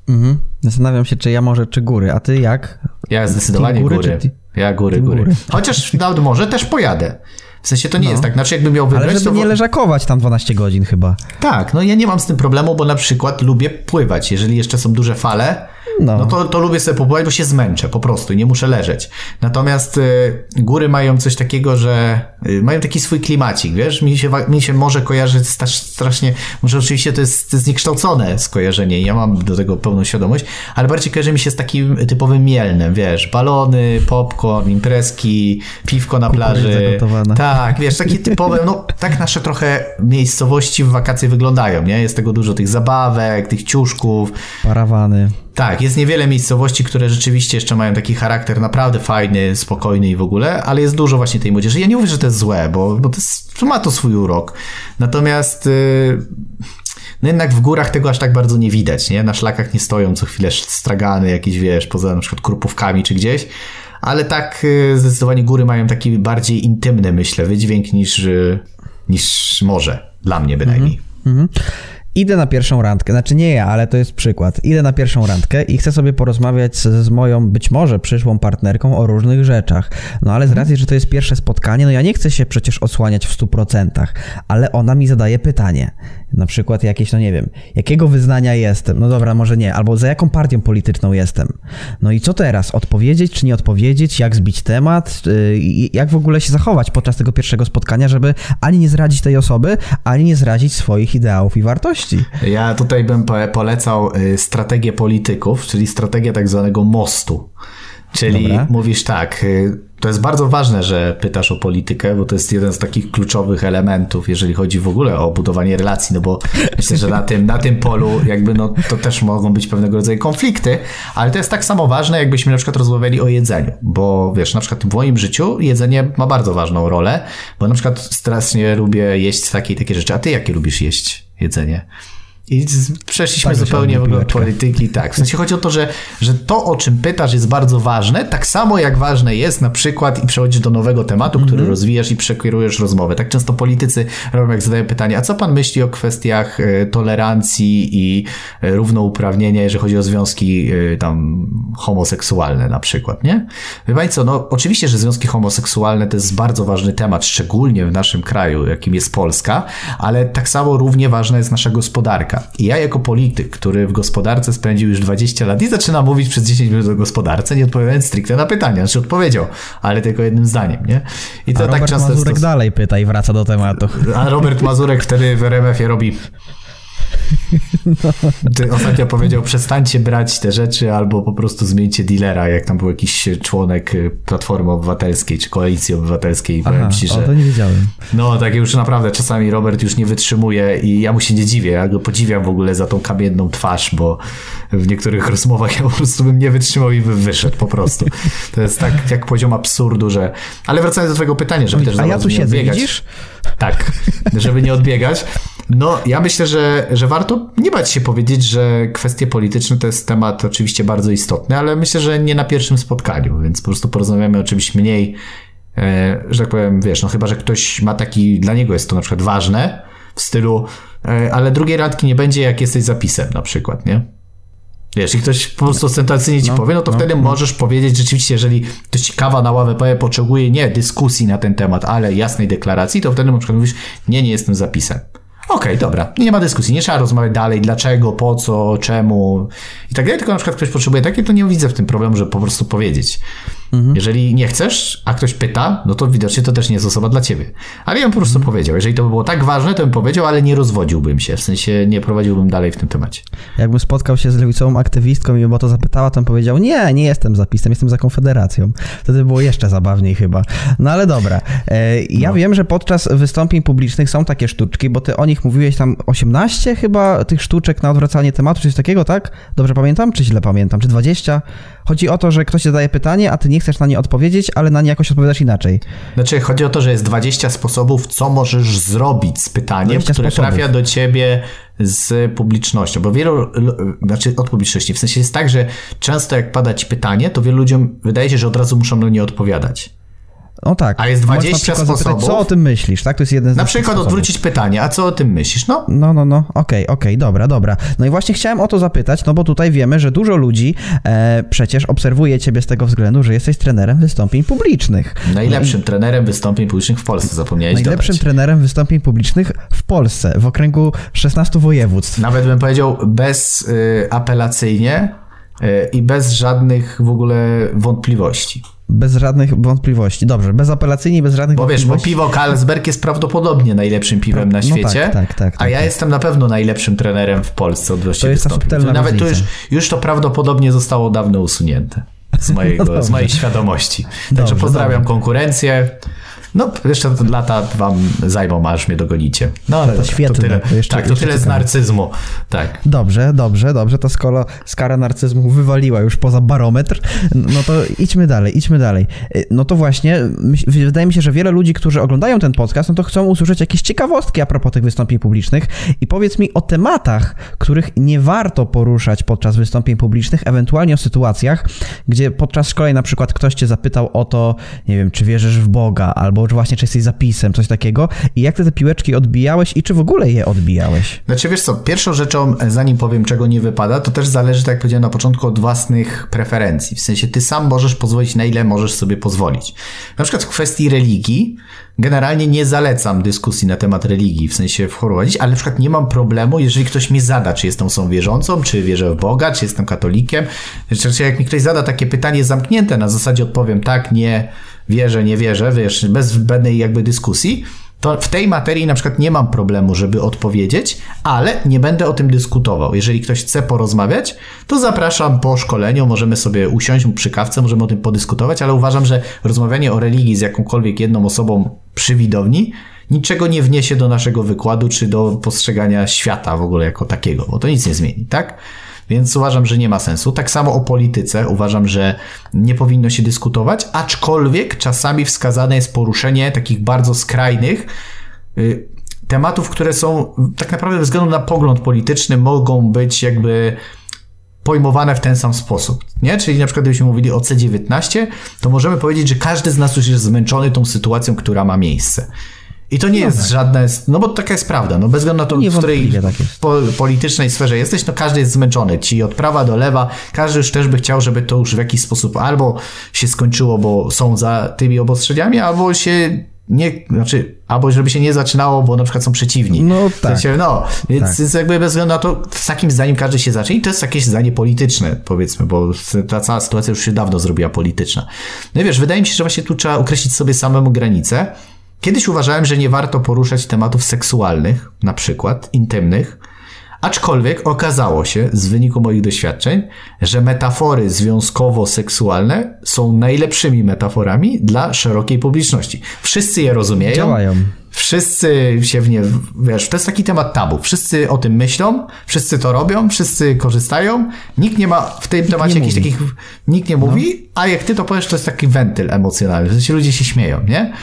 Mhm. Zastanawiam się, czy ja może, czy góry, a ty jak? Ja zdecydowanie góry. góry. Ty... Ja góry, góry, góry. Chociaż nawet może też pojadę. W sensie to nie no. jest tak, znaczy jakbym miał wybrać... Ale żeby to... nie leżakować tam 12 godzin chyba. Tak, no ja nie mam z tym problemu, bo na przykład lubię pływać. Jeżeli jeszcze są duże fale, no, no to, to lubię sobie popływać, bo się zmęczę po prostu i nie muszę leżeć. Natomiast y, góry mają coś takiego, że y, mają taki swój klimacik, wiesz? Mi się, mi się może kojarzyć strasznie, może oczywiście to jest, to jest niekształcone skojarzenie ja mam do tego pełną świadomość, ale bardziej kojarzy mi się z takim typowym mielnem, wiesz? Balony, popcorn, imprezki, piwko na plaży. Tak, wiesz, takie typowe, no tak nasze trochę miejscowości w wakacje wyglądają, nie? Jest tego dużo tych zabawek, tych ciuszków. Parawany. Tak, jest niewiele miejscowości, które rzeczywiście jeszcze mają taki charakter naprawdę fajny, spokojny i w ogóle, ale jest dużo właśnie tej młodzieży. Ja nie mówię, że to jest złe, bo, bo to, jest, ma to swój urok. Natomiast yy, no jednak w górach tego aż tak bardzo nie widać, nie? Na szlakach nie stoją co chwilę stragany jakieś, wiesz, poza na przykład krupówkami czy gdzieś, ale tak yy, zdecydowanie góry mają taki bardziej intymny, myślę, wydźwięk niż, yy, niż morze. Dla mnie bynajmniej. Mm -hmm. Idę na pierwszą randkę, znaczy nie ja, ale to jest przykład. Idę na pierwszą randkę i chcę sobie porozmawiać z, z, moją być może przyszłą partnerką o różnych rzeczach. No ale z racji, że to jest pierwsze spotkanie, no ja nie chcę się przecież osłaniać w 100%, ale ona mi zadaje pytanie. Na przykład jakieś, no nie wiem, jakiego wyznania jestem? No dobra, może nie, albo za jaką partią polityczną jestem? No i co teraz? Odpowiedzieć czy nie odpowiedzieć? Jak zbić temat? Y, jak w ogóle się zachować podczas tego pierwszego spotkania, żeby ani nie zradzić tej osoby, ani nie zrazić swoich ideałów i wartości? Ja tutaj bym polecał y, strategię polityków, czyli strategię tak zwanego mostu. Czyli Dobra. mówisz tak, y, to jest bardzo ważne, że pytasz o politykę, bo to jest jeden z takich kluczowych elementów, jeżeli chodzi w ogóle o budowanie relacji, no bo myślę, że na tym, na tym polu jakby no to też mogą być pewnego rodzaju konflikty, ale to jest tak samo ważne, jakbyśmy na przykład rozmawiali o jedzeniu, bo wiesz, na przykład w moim życiu jedzenie ma bardzo ważną rolę, bo na przykład strasznie lubię jeść takie takie rzeczy, a ty jakie lubisz jeść jedzenie? I przeszliśmy tak, zupełnie w ogóle od polityki. Tak, w sensie chodzi o to, że, że to, o czym pytasz, jest bardzo ważne, tak samo jak ważne jest na przykład i przechodzisz do nowego tematu, który mm -hmm. rozwijasz i przekierujesz rozmowę. Tak często politycy robią, jak zadają pytanie, a co pan myśli o kwestiach e, tolerancji i e, równouprawnienia, jeżeli chodzi o związki e, tam homoseksualne na przykład, nie? Wie co, no oczywiście, że związki homoseksualne to jest bardzo ważny temat, szczególnie w naszym kraju, jakim jest Polska, ale tak samo równie ważna jest nasza gospodarka. I ja jako polityk, który w gospodarce spędził już 20 lat i zaczyna mówić przez 10 minut o gospodarce, nie odpowiadając stricte na pytania. Znaczy odpowiedział, ale tylko jednym zdaniem, nie? I to A tak Robert często Mazurek to... dalej pyta i wraca do tematu. A Robert Mazurek wtedy w RMF-ie robi no. Ty ostatnio powiedział, przestańcie brać te rzeczy albo po prostu zmieńcie dealera, jak tam był jakiś członek y, Platformy Obywatelskiej czy Koalicji Obywatelskiej. Aha, powiem ci, że... O, to nie wiedziałem. No, tak już naprawdę czasami Robert już nie wytrzymuje i ja mu się nie dziwię. Ja go podziwiam w ogóle za tą kamienną twarz, bo w niektórych rozmowach ja po prostu bym nie wytrzymał i bym wyszedł po prostu. To jest tak jak poziom absurdu, że... Ale wracając do twojego pytania, żeby też A ja tu siedzę, odbiegać. widzisz? Tak, żeby nie odbiegać. No, ja myślę, że, że warto nie bać się powiedzieć, że kwestie polityczne to jest temat oczywiście bardzo istotny, ale myślę, że nie na pierwszym spotkaniu, więc po prostu porozmawiamy o czymś mniej, e, że tak powiem, wiesz, no chyba, że ktoś ma taki, dla niego jest to na przykład ważne, w stylu, e, ale drugiej randki nie będzie, jak jesteś zapisem na przykład, nie? Wiesz, i ktoś po prostu ostentacyjnie ci no, powie, no to no, wtedy no. możesz powiedzieć rzeczywiście, jeżeli ktoś ci kawa na ławę powie, potrzebuje nie dyskusji na ten temat, ale jasnej deklaracji, to wtedy na przykład mówisz, nie, nie jestem zapisem. Okej, okay, dobra. Nie ma dyskusji. Nie trzeba rozmawiać dalej, dlaczego, po co, czemu i tak dalej. Tylko na przykład ktoś potrzebuje takie, to nie widzę w tym problemu, żeby po prostu powiedzieć. Mhm. Jeżeli nie chcesz, a ktoś pyta, no to widocznie to też nie jest osoba dla ciebie. Ale ja bym po prostu mhm. powiedział. Jeżeli to by było tak ważne, to bym powiedział, ale nie rozwodziłbym się. W sensie nie prowadziłbym dalej w tym temacie. Jakbym spotkał się z lewicową aktywistką i bym o to zapytała, to bym powiedział, nie, nie jestem zapisem, jestem za Konfederacją. Wtedy było jeszcze zabawniej chyba. No ale dobra. E, ja no. wiem, że podczas wystąpień publicznych są takie sztuczki, bo ty o nich mówiłeś tam 18 chyba tych sztuczek na odwracanie tematu, czy coś takiego, tak? Dobrze pamiętam, czy źle pamiętam? Czy 20? Chodzi o to, że ktoś zadaje pytanie, a ty nie chcesz na nie odpowiedzieć, ale na nie jakoś odpowiadasz inaczej. Znaczy, chodzi o to, że jest 20 sposobów, co możesz zrobić z pytaniem, które sposobów. trafia do ciebie z publicznością, bo wielu, znaczy od publiczności, w sensie jest tak, że często jak pada ci pytanie, to wielu ludziom wydaje się, że od razu muszą na nie odpowiadać. No tak. A jest 20 sposobów. Zapytać, co o tym myślisz, tak? To jest jeden z Na przykład sposobów. odwrócić pytanie, a co o tym myślisz? No, no, no, no. okej, okay, okej, okay, dobra, dobra. No i właśnie chciałem o to zapytać, no bo tutaj wiemy, że dużo ludzi e, przecież obserwuje ciebie z tego względu, że jesteś trenerem wystąpień publicznych. Najlepszym no trenerem wystąpień publicznych w Polsce, zapomniałeś Najlepszym dodać. trenerem wystąpień publicznych w Polsce, w okręgu 16 województw. Nawet bym powiedział bezapelacyjnie. Y, i bez żadnych w ogóle wątpliwości. Bez żadnych wątpliwości. Dobrze, bezapelacyjnie, bez żadnych bo wątpliwości. Bo wiesz, bo piwo Carlsberg jest prawdopodobnie najlepszym piwem na świecie. No tak, tak, tak, a tak, ja tak. jestem na pewno najlepszym trenerem w Polsce od To jest ta subtelna Nawet tu już, już to prawdopodobnie zostało dawno usunięte z, mojego, No z mojej świadomości. Także Dobrze, pozdrawiam dobrze. konkurencję. No, jeszcze te lata wam zajmą, aż mnie dogonicie. No, ale dobra, świetne, to tyle, to jeszcze- tak, to tyle z ciekawe. narcyzmu. Tak. Dobrze, dobrze, dobrze. To skoro skara narcyzmu wywaliła już poza barometr, no to idźmy dalej, idźmy dalej. Y, No to właśnie, wydaje mi się, że wiele ludzi, którzy oglądają ten podcast, no to chcą usłyszeć jakieś ciekawostki a propos tych wystąpień publicznych i powiedz mi o tematach, których nie warto poruszać podczas wystąpień publicznych, ewentualnie o sytuacjach, gdzie podczas szkoleń na przykład ktoś cię zapytał o to, nie wiem, czy wierzysz w Boga, albo czy właśnie czy jesteś zapisem, coś takiego i jak ty te piłeczki odbijałeś i czy w ogóle je odbijałeś? Znaczy wiesz co, pierwszą rzeczą, zanim powiem czego nie wypada, to też zależy, tak jak powiedziałem na początku, od własnych preferencji. W sensie ty sam możesz pozwolić na ile możesz sobie pozwolić. Na przykład w kwestii religii, generalnie nie zalecam dyskusji na temat religii, w sensie wprowadzić, ale na przykład nie mam problemu, jeżeli ktoś mi zada, czy jestem osobą wierzącą, czy wierzę w Boga, czy jestem katolikiem. Znaczy, jak mi ktoś zada takie pytanie zamknięte, na zasadzie odpowiem tak, nie, wierzę, nie wierzę, wiesz, bez zbędnej jakby dyskusji, to w tej materii na przykład nie mam problemu, żeby odpowiedzieć, ale nie będę o tym dyskutował. Jeżeli ktoś chce porozmawiać, to zapraszam po szkoleniu, możemy sobie usiąść przy kawce, możemy o tym podyskutować, ale uważam, że rozmawianie o religii z jakąkolwiek jedną osobą przy widowni niczego nie wniesie do naszego wykładu, czy do postrzegania świata w ogóle jako takiego, bo to nic nie zmieni, tak? Więc uważam, że nie ma sensu. Tak samo o polityce uważam, że nie powinno się dyskutować, aczkolwiek czasami wskazane jest poruszenie takich bardzo skrajnych y, tematów, które są tak naprawdę ze względu na pogląd polityczny mogą być jakby pojmowane w ten sam sposób, nie? Czyli na przykład gdybyśmy mówili o C19, to możemy powiedzieć, że każdy z nas już jest zmęczony tą sytuacją, która ma miejsce. I to nie jest żadne, no bo taka jest prawda, no bez względu na to, w której tak po, politycznej sferze jesteś, no każdy jest zmęczony, ci od prawa do lewa, każdy już też by chciał, żeby to już w jakiś sposób albo się skończyło, bo są za tymi obostrzeniami, albo się nie, znaczy, albo żeby się nie zaczynało, bo na przykład są przeciwni. No W tak. sensie, no, więc, Tak. jakby bez względu na to, z takim zdaniem każdy się zacznie i to jest jakieś zdanie polityczne, powiedzmy, bo ta cała sytuacja już się dawno zrobiła polityczna. No i wiesz, wydaje mi się, że właśnie tu trzeba określić sobie samemu granicę. Kiedyś uważałem, że nie warto poruszać tematów seksualnych, na przykład intymnych, aczkolwiek okazało się z wyniku moich doświadczeń, że metafory związkowo-seksualne są najlepszymi metaforami dla szerokiej publiczności. Wszyscy je rozumieją. Działają. Wszyscy się w nie, wiesz, to jest taki temat tabu. Wszyscy o tym myślą, wszyscy to robią, wszyscy korzystają. Nikt nie ma w tym temacie nie jakichś mówi. takich, nikt nie mówi, a jak ty to powiesz, to jest taki wentyl emocjonalny. W sensie ludzie się śmieją, nie?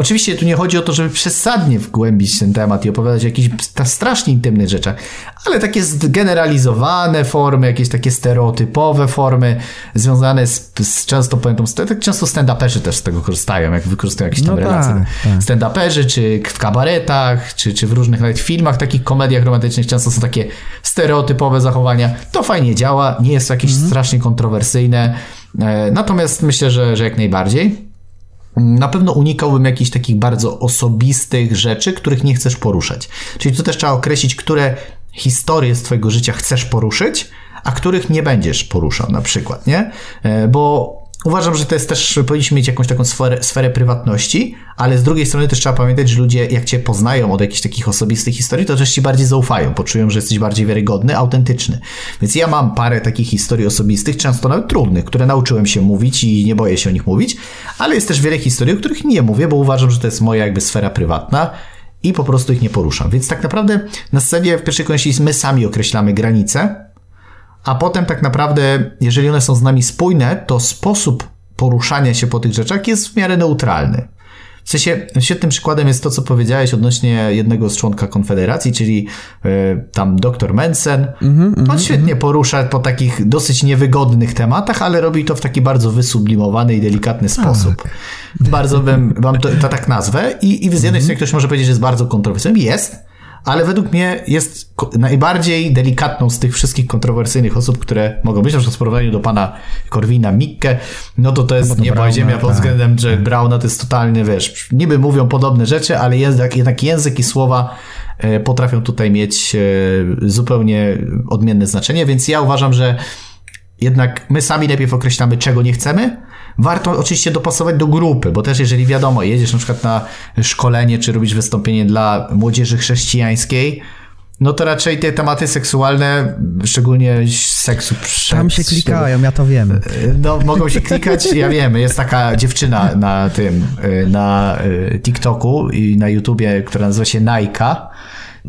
Oczywiście tu nie chodzi o to, żeby przesadnie wgłębić ten temat i opowiadać o jakichś strasznie intymnych rzeczach, ale takie zgeneralizowane formy, jakieś takie stereotypowe formy związane z, z często tą- tak często stand-uperzy też z tego korzystają, jak wykorzystują jakieś tam No tak, relacje. tak. Stand-uperzy, czy w kabaretach, czy, czy w różnych nawet filmach, takich komediach romantycznych często są takie stereotypowe zachowania. To fajnie działa, nie jest to jakieś strasznie kontrowersyjne, e, natomiast myślę, że, że jak najbardziej. Na pewno unikałbym jakichś takich bardzo osobistych rzeczy, których nie chcesz poruszać. Czyli tu też trzeba określić, które historie z Twojego życia chcesz poruszyć, a których nie będziesz poruszał, na przykład, nie? E, Bo uważam, że to jest też, powinniśmy mieć jakąś taką sferę, sferę prywatności, ale z drugiej strony też trzeba pamiętać, że ludzie, jak Cię poznają od jakichś takich osobistych historii, to też Ci bardziej zaufają, poczują, że jesteś bardziej wiarygodny, autentyczny. Więc ja mam parę takich historii osobistych, często nawet trudnych, które nauczyłem się mówić i nie boję się o nich mówić, ale jest też wiele historii, o których nie mówię, bo uważam, że to jest moja jakby sfera prywatna i po prostu ich nie poruszam. Więc tak naprawdę na scenie w pierwszej kolejności my sami określamy granice, a potem tak naprawdę, jeżeli one są z nami spójne, to sposób poruszania się po tych rzeczach jest w miarę neutralny. W sensie, świetnym przykładem jest to, co powiedziałeś odnośnie jednego z członka Konfederacji, czyli e, tam dr Mensen. On świetnie porusza po takich dosyć niewygodnych tematach, ale robi to w taki bardzo wysublimowany i delikatny sposób. Bardzo bym, wam to, to tak nazwę. I, i z jednej strony ktoś może powiedzieć, że jest bardzo kontrowersyjny. Jest, ale według mnie jest najbardziej delikatną z tych wszystkich kontrowersyjnych osób, które mogą być, na przykład w porównaniu do pana Korwina Mikke, no to to jest to nieba ziemia pod tak. względem że Brauna to jest totalnie, wiesz, niby mówią podobne rzeczy, ale język, jednak język i słowa e, potrafią tutaj mieć e, zupełnie odmienne znaczenie, więc ja uważam, że jednak my sami najpierw określamy, czego nie chcemy. Warto oczywiście dopasować do grupy, bo też jeżeli wiadomo, jedziesz na przykład na szkolenie, czy robisz wystąpienie dla młodzieży chrześcijańskiej, no to raczej te tematy seksualne, szczególnie seksu przed... Tam się klikają, ja to wiem. No, mogą się klikać, ja wiem, jest taka dziewczyna na tym, na TikToku i na YouTubie, która nazywa się Naika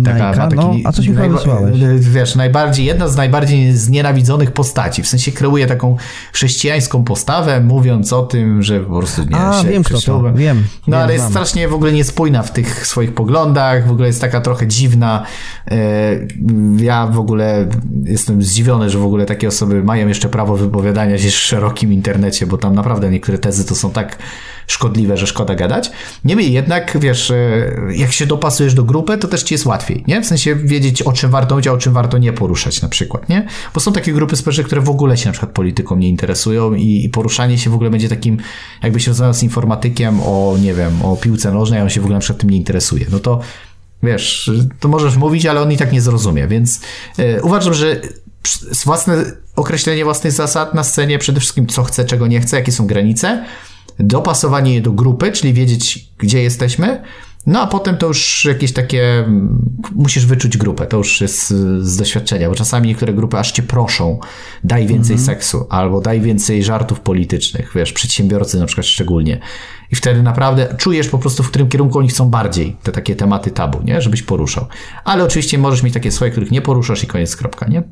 Taka, taki, no, a coś mi wysłałeś? Wiesz, najbardziej, jedna z najbardziej znienawidzonych postaci, w sensie kreuje taką chrześcijańską postawę, mówiąc o tym, że po prostu nie A, wiem kto to, wiem. No wiem, ale jest strasznie w ogóle niespójna w tych swoich poglądach, w ogóle jest taka trochę dziwna. E, ja w ogóle jestem zdziwiony, że w ogóle takie osoby mają jeszcze prawo wypowiadania się w szerokim internecie, bo tam naprawdę niektóre tezy to są tak szkodliwe, że szkoda gadać. Niemniej jednak, wiesz, e, jak się dopasujesz do grupy, to też ci jest łatwiej, nie? W sensie wiedzieć, o czym warto mówić, a o czym warto nie poruszać na przykład, nie? Bo są takie grupy społeczne, które w ogóle się na przykład polityką nie interesują i, i poruszanie się w ogóle będzie takim, jakbyś rozmawiał z informatykiem o, nie wiem, o piłce nożnej, a on się w ogóle na przykład tym nie interesuje. No to wiesz, to możesz mówić, ale on i tak nie zrozumie, więc yy, uważam, że własne określenie własnych zasad na scenie, przede wszystkim co chce, czego nie chce, jakie są granice, dopasowanie je do grupy, czyli wiedzieć, gdzie jesteśmy, no a potem to już jakieś takie, musisz wyczuć grupę, to już jest z doświadczenia, bo czasami niektóre grupy aż cię proszą, daj więcej mhm. seksu, albo daj więcej żartów politycznych, wiesz, przedsiębiorcy na przykład szczególnie. I wtedy naprawdę czujesz po prostu, w którym kierunku oni chcą bardziej te takie tematy tabu, nie? Żebyś poruszał. Ale oczywiście możesz mieć takie swoje, których nie poruszasz i koniec, kropka, nie?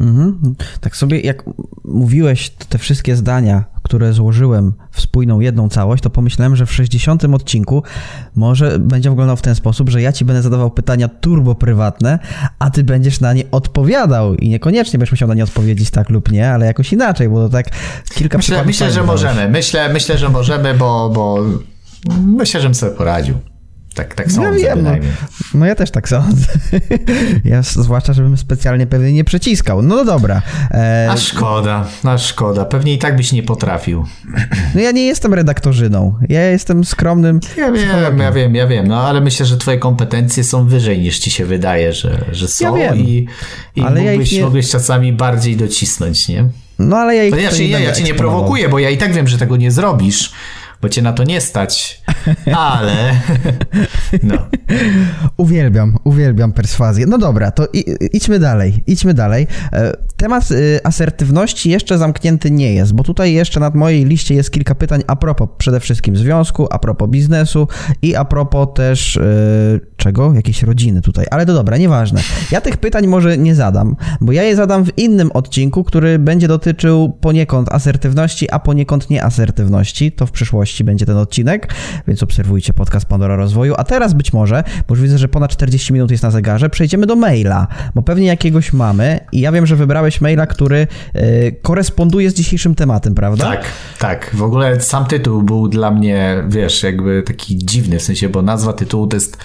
Mhm. Tak sobie, jak mówiłeś te wszystkie zdania, które złożyłem w spójną jedną całość, to pomyślałem, że w 60 odcinku może będzie wyglądał w ten sposób, że ja ci będę zadawał pytania turbo prywatne, a ty będziesz na nie odpowiadał i niekoniecznie będziesz musiał na nie odpowiedzieć tak lub nie, ale jakoś inaczej, bo to tak kilka Myślę, myślę że możemy. Myślę, myślę, że możemy, bo, bo myślę, że bym sobie poradził. Tak, tak sądzę. Ja wiem, no, no, ja też tak sądzę. ja zwłaszcza, żebym specjalnie pewnie nie przeciskał. No, no dobra. E... A szkoda, a szkoda. Pewnie i tak byś nie potrafił. No ja nie jestem redaktorzyną. Ja jestem skromnym. Ja wiem, ja wiem, ja wiem. No ale myślę, że twoje kompetencje są wyżej niż ci się wydaje, że, że są. Ja wiem. I, i ale mógłbyś, ja nie... mógłbyś czasami bardziej docisnąć, nie? No ale ja ich ja, ja, ja cię nie prowokuję, bo ja i tak wiem, że tego nie zrobisz bo cię na to nie stać, ale no. Uwielbiam, uwielbiam perswazję. No dobra, to idźmy dalej, idźmy dalej. E, temat y, asertywności jeszcze zamknięty nie jest, bo tutaj jeszcze nad mojej liście jest kilka pytań a propos przede wszystkim związku, a propos biznesu i a propos też yy, czego? Jakiejś rodziny tutaj, ale to dobra, nieważne. Ja tych pytań może nie zadam, bo ja je zadam w innym odcinku, który będzie dotyczył poniekąd asertywności, a poniekąd nieasertywności. To w przyszłości będzie ten odcinek, więc obserwujcie podcast Pandora Rozwoju. A teraz być może, bo już widzę, że ponad 40 minut jest na zegarze, przejdziemy do maila, bo pewnie jakiegoś mamy i ja wiem, że wybrałeś maila, który y, koresponduje z dzisiejszym tematem, prawda? Tak, tak. W ogóle sam tytuł był dla mnie, wiesz, jakby taki dziwny, w sensie, bo nazwa tytułu to jest,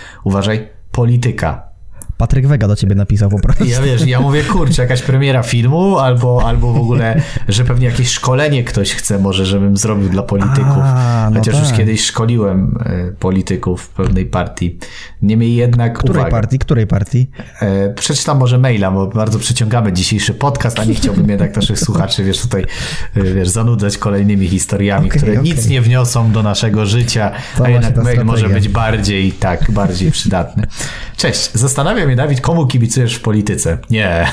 uważaj, polityka. Patryk Wega do ciebie napisał po prostu. Ja wiesz, ja mówię, kurczę, jakaś premiera filmu, albo, albo w ogóle, że pewnie jakieś szkolenie ktoś chce może, żebym zrobił dla polityków. A, no Chociaż tak. już kiedyś szkoliłem e, polityków w pewnej partii. Niemniej jednak, Której uwaga, partii? Której partii? E, przeczytam może maila, bo bardzo przeciągamy dzisiejszy podcast, a nie chciałbym jednak naszych słuchaczy, wiesz, tutaj, e, wiesz, zanudzać kolejnymi historiami, okay, które okay. nic nie wniosą do naszego życia, a jednak mail może być bardziej, tak, bardziej przydatny. Cześć, zastanawiam mnie, Dawid, komu kibicujesz w polityce? Nie.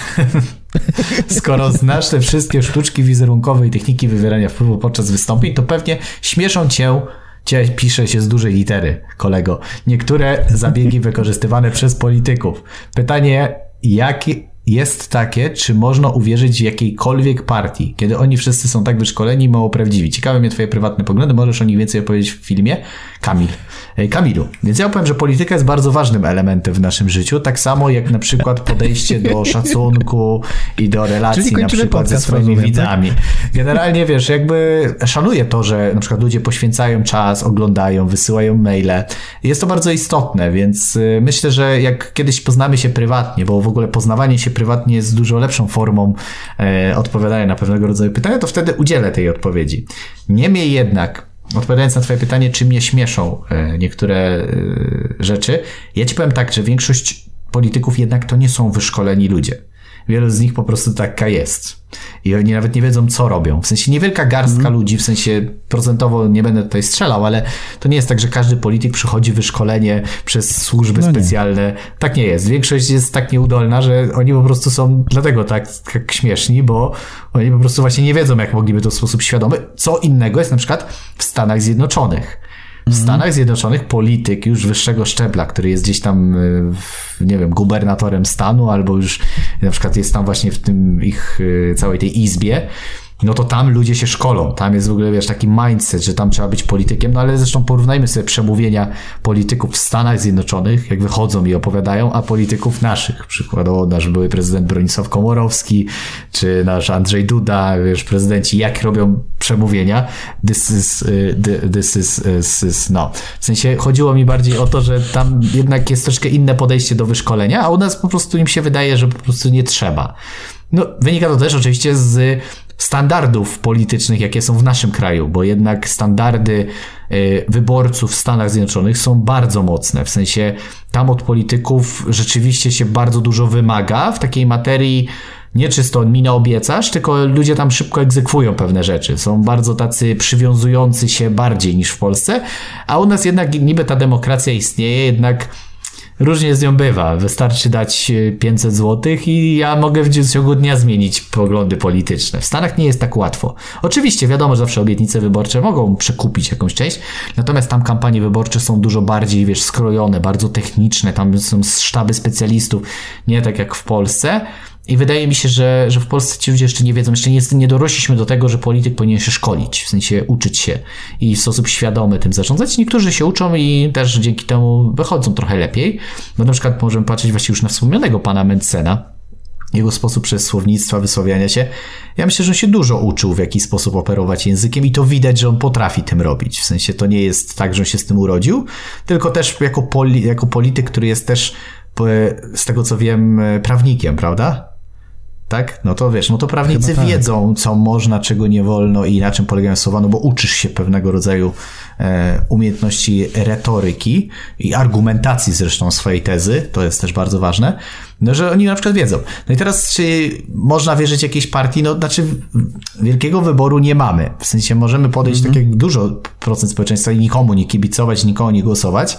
Skoro znasz te wszystkie sztuczki wizerunkowe i techniki wywierania wpływu podczas wystąpień, to pewnie śmieszą cię Cię pisze się z dużej litery, kolego. Niektóre zabiegi wykorzystywane przez polityków. Pytanie, jaki jest takie, czy można uwierzyć w jakiejkolwiek partii, kiedy oni wszyscy są tak wyszkoleni i mało prawdziwi. Ciekawe mnie twoje prywatne poglądy, możesz o nich więcej opowiedzieć w filmie? Kamil. Kamilu. Więc ja powiem, że polityka jest bardzo ważnym elementem w naszym życiu, tak samo jak na przykład podejście do szacunku i do relacji na przykład ze swoimi rozumiem, widzami. Tak? Generalnie wiesz, jakby szanuję to, że na przykład ludzie poświęcają czas, oglądają, wysyłają maile. Jest to bardzo istotne, więc y, myślę, że jak kiedyś poznamy się prywatnie, bo w ogóle poznawanie się prywatnie jest dużo lepszą formą e, odpowiadania na pewnego rodzaju pytania, to wtedy udzielę tej odpowiedzi. Niemniej jednak, odpowiadając na Twoje pytanie, czy mnie śmieszą e, niektóre e, rzeczy, ja Ci powiem tak, że większość polityków jednak to nie są wyszkoleni ludzie. Wielu z nich po prostu taka jest. I oni nawet nie wiedzą, co robią. W sensie niewielka garstka mm. ludzi, w sensie procentowo nie będę tutaj strzelał, ale to nie jest tak, że każdy polityk przychodzi wyszkolenie przez służby no specjalne. Tak nie jest. Większość jest tak nieudolna, że oni po prostu są dlatego tak, tak śmieszni, bo oni po prostu właśnie nie wiedzą, jak mogliby to w sposób świadomy. Co innego jest na przykład w Stanach Zjednoczonych w mhm. Stanach Zjednoczonych polityk już wyższego szczebla, który jest gdzieś tam, e, nie wiem, gubernatorem stanu, albo już na przykład jest tam właśnie w tym ich e, całej tej izbie, no to tam ludzie się szkolą. Tam jest w ogóle, wiesz, taki mindset, że tam trzeba być politykiem. No ale zresztą porównajmy sobie przemówienia polityków w Stanach Zjednoczonych, jak wychodzą i opowiadają, a polityków naszych. Przykładowo nasz były prezydent Bronisław Komorowski, czy nasz Andrzej Duda, wiesz, prezydenci, jak robią przemówienia. This is, y, this is, this is, no. W sensie chodziło mi bardziej o to, że tam jednak jest troszkę inne podejście do wyszkolenia, a u nas po prostu im się wydaje, że po prostu nie trzeba. No, wynika to też oczywiście z standardów politycznych, jakie są w naszym kraju, bo jednak standardy y, wyborców w Stanach Zjednoczonych są bardzo mocne. W sensie tam od polityków rzeczywiście się bardzo dużo wymaga w takiej materii nie czysto minę obiecasz, tylko ludzie tam szybko egzekwują pewne rzeczy. Są bardzo tacy przywiązujący się bardziej niż w Polsce, a u nas jednak niby ta demokracja istnieje, jednak różnie z nią bywa. Wystarczy dać 500 e, zł i ja mogę w ciągu dnia zmienić poglądy polityczne. W Stanach nie jest tak łatwo. Oczywiście wiadomo, że zawsze obietnice wyborcze mogą przekupić jakąś część, natomiast tam kampanie wyborcze są dużo bardziej, wiesz, skrojone, bardzo techniczne, tam są sztaby specjalistów, nie tak jak w Polsce. I wydaje mi się, że, że w Polsce ci ludzie jeszcze nie wiedzą, jeszcze nie, nie dorośliśmy do tego, że polityk powinien się szkolić, w sensie uczyć się i w sposób świadomy tym zarządzać. Niektórzy się uczą i też dzięki temu wychodzą trochę lepiej. Bo na przykład możemy patrzeć właśnie już na wspomnianego pana Mencena, jego sposób przez słownictwa, wysławiania się. Ja myślę, że on się dużo uczył, w jaki sposób operować językiem i to widać, że on potrafi tym robić. W sensie to nie jest tak, że on się z tym urodził, tylko też jako, poli, jako polityk, który jest też, z tego co wiem, prawnikiem, prawda? Tak? No to wiesz, no to prawnicy tak. wiedzą, co można, czego nie wolno i na czym polegają słowa, no bo uczysz się pewnego rodzaju e, umiejętności retoryki i argumentacji zresztą swojej tezy, to jest też bardzo ważne, no że oni na przykład wiedzą. No i teraz, czy można wierzyć jakiejś partii? No znaczy, wielkiego wyboru nie mamy. W sensie możemy podejść, mm -hmm. tak jak dużo procent społeczeństwa i nikomu nie kibicować, nikomu nie głosować,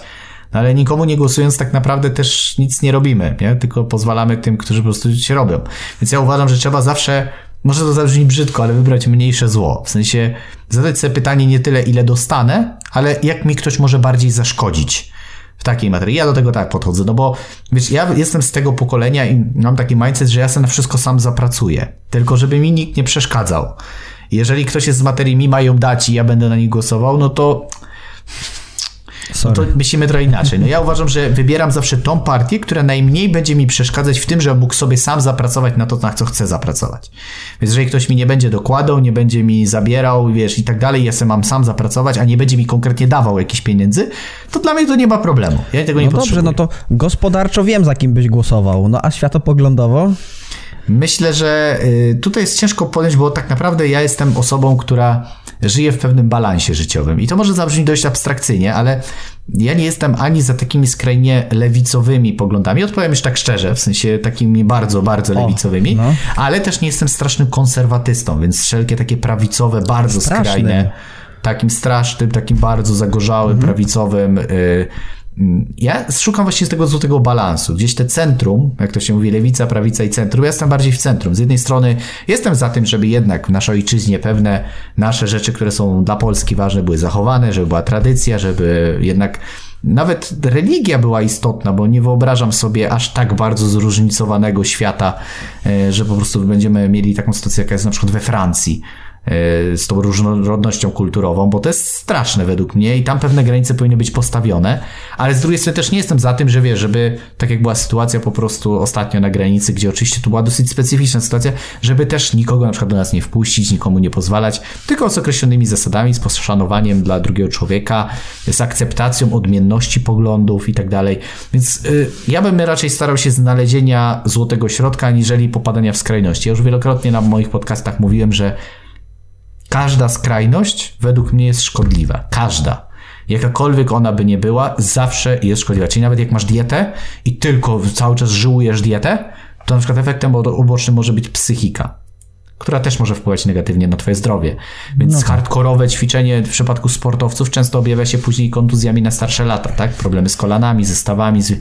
no ale nikomu nie głosując tak naprawdę też nic nie robimy, nie? tylko pozwalamy tym, którzy po prostu się robią. Więc ja uważam, że trzeba zawsze, może to zabrzmi brzydko, ale wybrać mniejsze zło. W sensie zadać sobie pytanie nie tyle, ile dostanę, ale jak mi ktoś może bardziej zaszkodzić w takiej materii. Ja do tego tak podchodzę, no bo wiesz, ja jestem z tego pokolenia i mam taki mindset, że ja sobie na wszystko sam zapracuję, tylko żeby mi nikt nie przeszkadzał. Jeżeli ktoś jest z materii, mi mają dać i ja będę na nich głosował, no to no to myślimy trochę inaczej. No ja uważam, że wybieram zawsze tą partię, która najmniej będzie mi przeszkadzać w tym, że mógł sobie sam zapracować na to, na co chcę zapracować. Więc jeżeli ktoś mi nie będzie dokładał, nie będzie mi zabierał, wiesz, i tak dalej, ja sobie mam sam zapracować, a nie będzie mi konkretnie dawał jakichś pieniędzy, to dla mnie to nie ma problemu. Ja tego nie no potrzebuję. Dobrze, no to gospodarczo wiem, za kim byś głosował. No a światopoglądowo? Myślę, że y, tutaj jest ciężko podjąć, bo tak naprawdę ja jestem osobą, która żyje w pewnym balansie życiowym. I to może zabrzmi dość abstrakcyjnie, ale ja nie jestem ani za takimi skrajnie lewicowymi poglądami, odpowiem już tak szczerze, w sensie takimi bardzo, bardzo lewicowymi, no. ale też nie jestem strasznym konserwatystą, więc wszelkie takie prawicowe, bardzo Straszny. skrajne, takim strasznym, takim bardzo zagorzałym, mhm. prawicowym, y, ja szukam właśnie z tego złotego balansu. Gdzieś te centrum, jak to się mówi, lewica, prawica i centrum. Ja jestem bardziej w centrum. Z jednej strony jestem za tym, żeby jednak w naszej ojczyźnie pewne nasze rzeczy, które są dla Polski ważne, były zachowane, żeby była tradycja, żeby jednak nawet religia była istotna, bo nie wyobrażam sobie aż tak bardzo zróżnicowanego świata, e, że po prostu będziemy mieli taką sytuację, jaka jest na przykład we Francji z tą różnorodnością kulturową, bo to jest straszne według mnie i tam pewne granice powinny być postawione, ale z drugiej strony też nie jestem za tym, że wiesz, żeby, tak jak była sytuacja po prostu ostatnio na granicy, gdzie oczywiście to była dosyć specyficzna sytuacja, żeby też nikogo na przykład do nas nie wpuścić, nikomu nie pozwalać, tylko z określonymi zasadami, z poszanowaniem dla drugiego człowieka, z akceptacją odmienności poglądów i tak dalej. Więc y, ja bym raczej starał się znalezienia złotego środka, aniżeli popadania w skrajności. Ja już wielokrotnie na moich podcastach mówiłem, że Każda skrajność według mnie jest szkodliwa. Każda. Jakakolwiek ona by nie była, zawsze jest szkodliwa. Czyli nawet jak masz dietę i tylko cały czas żyłujesz dietę, to na przykład efektem ubocznym może być psychika która też może wpływać negatywnie na twoje zdrowie. Więc no tak. hardkorowe ćwiczenie w przypadku sportowców często objawia się później kontuzjami na starsze lata, tak? Problemy z kolanami, ze stawami, z...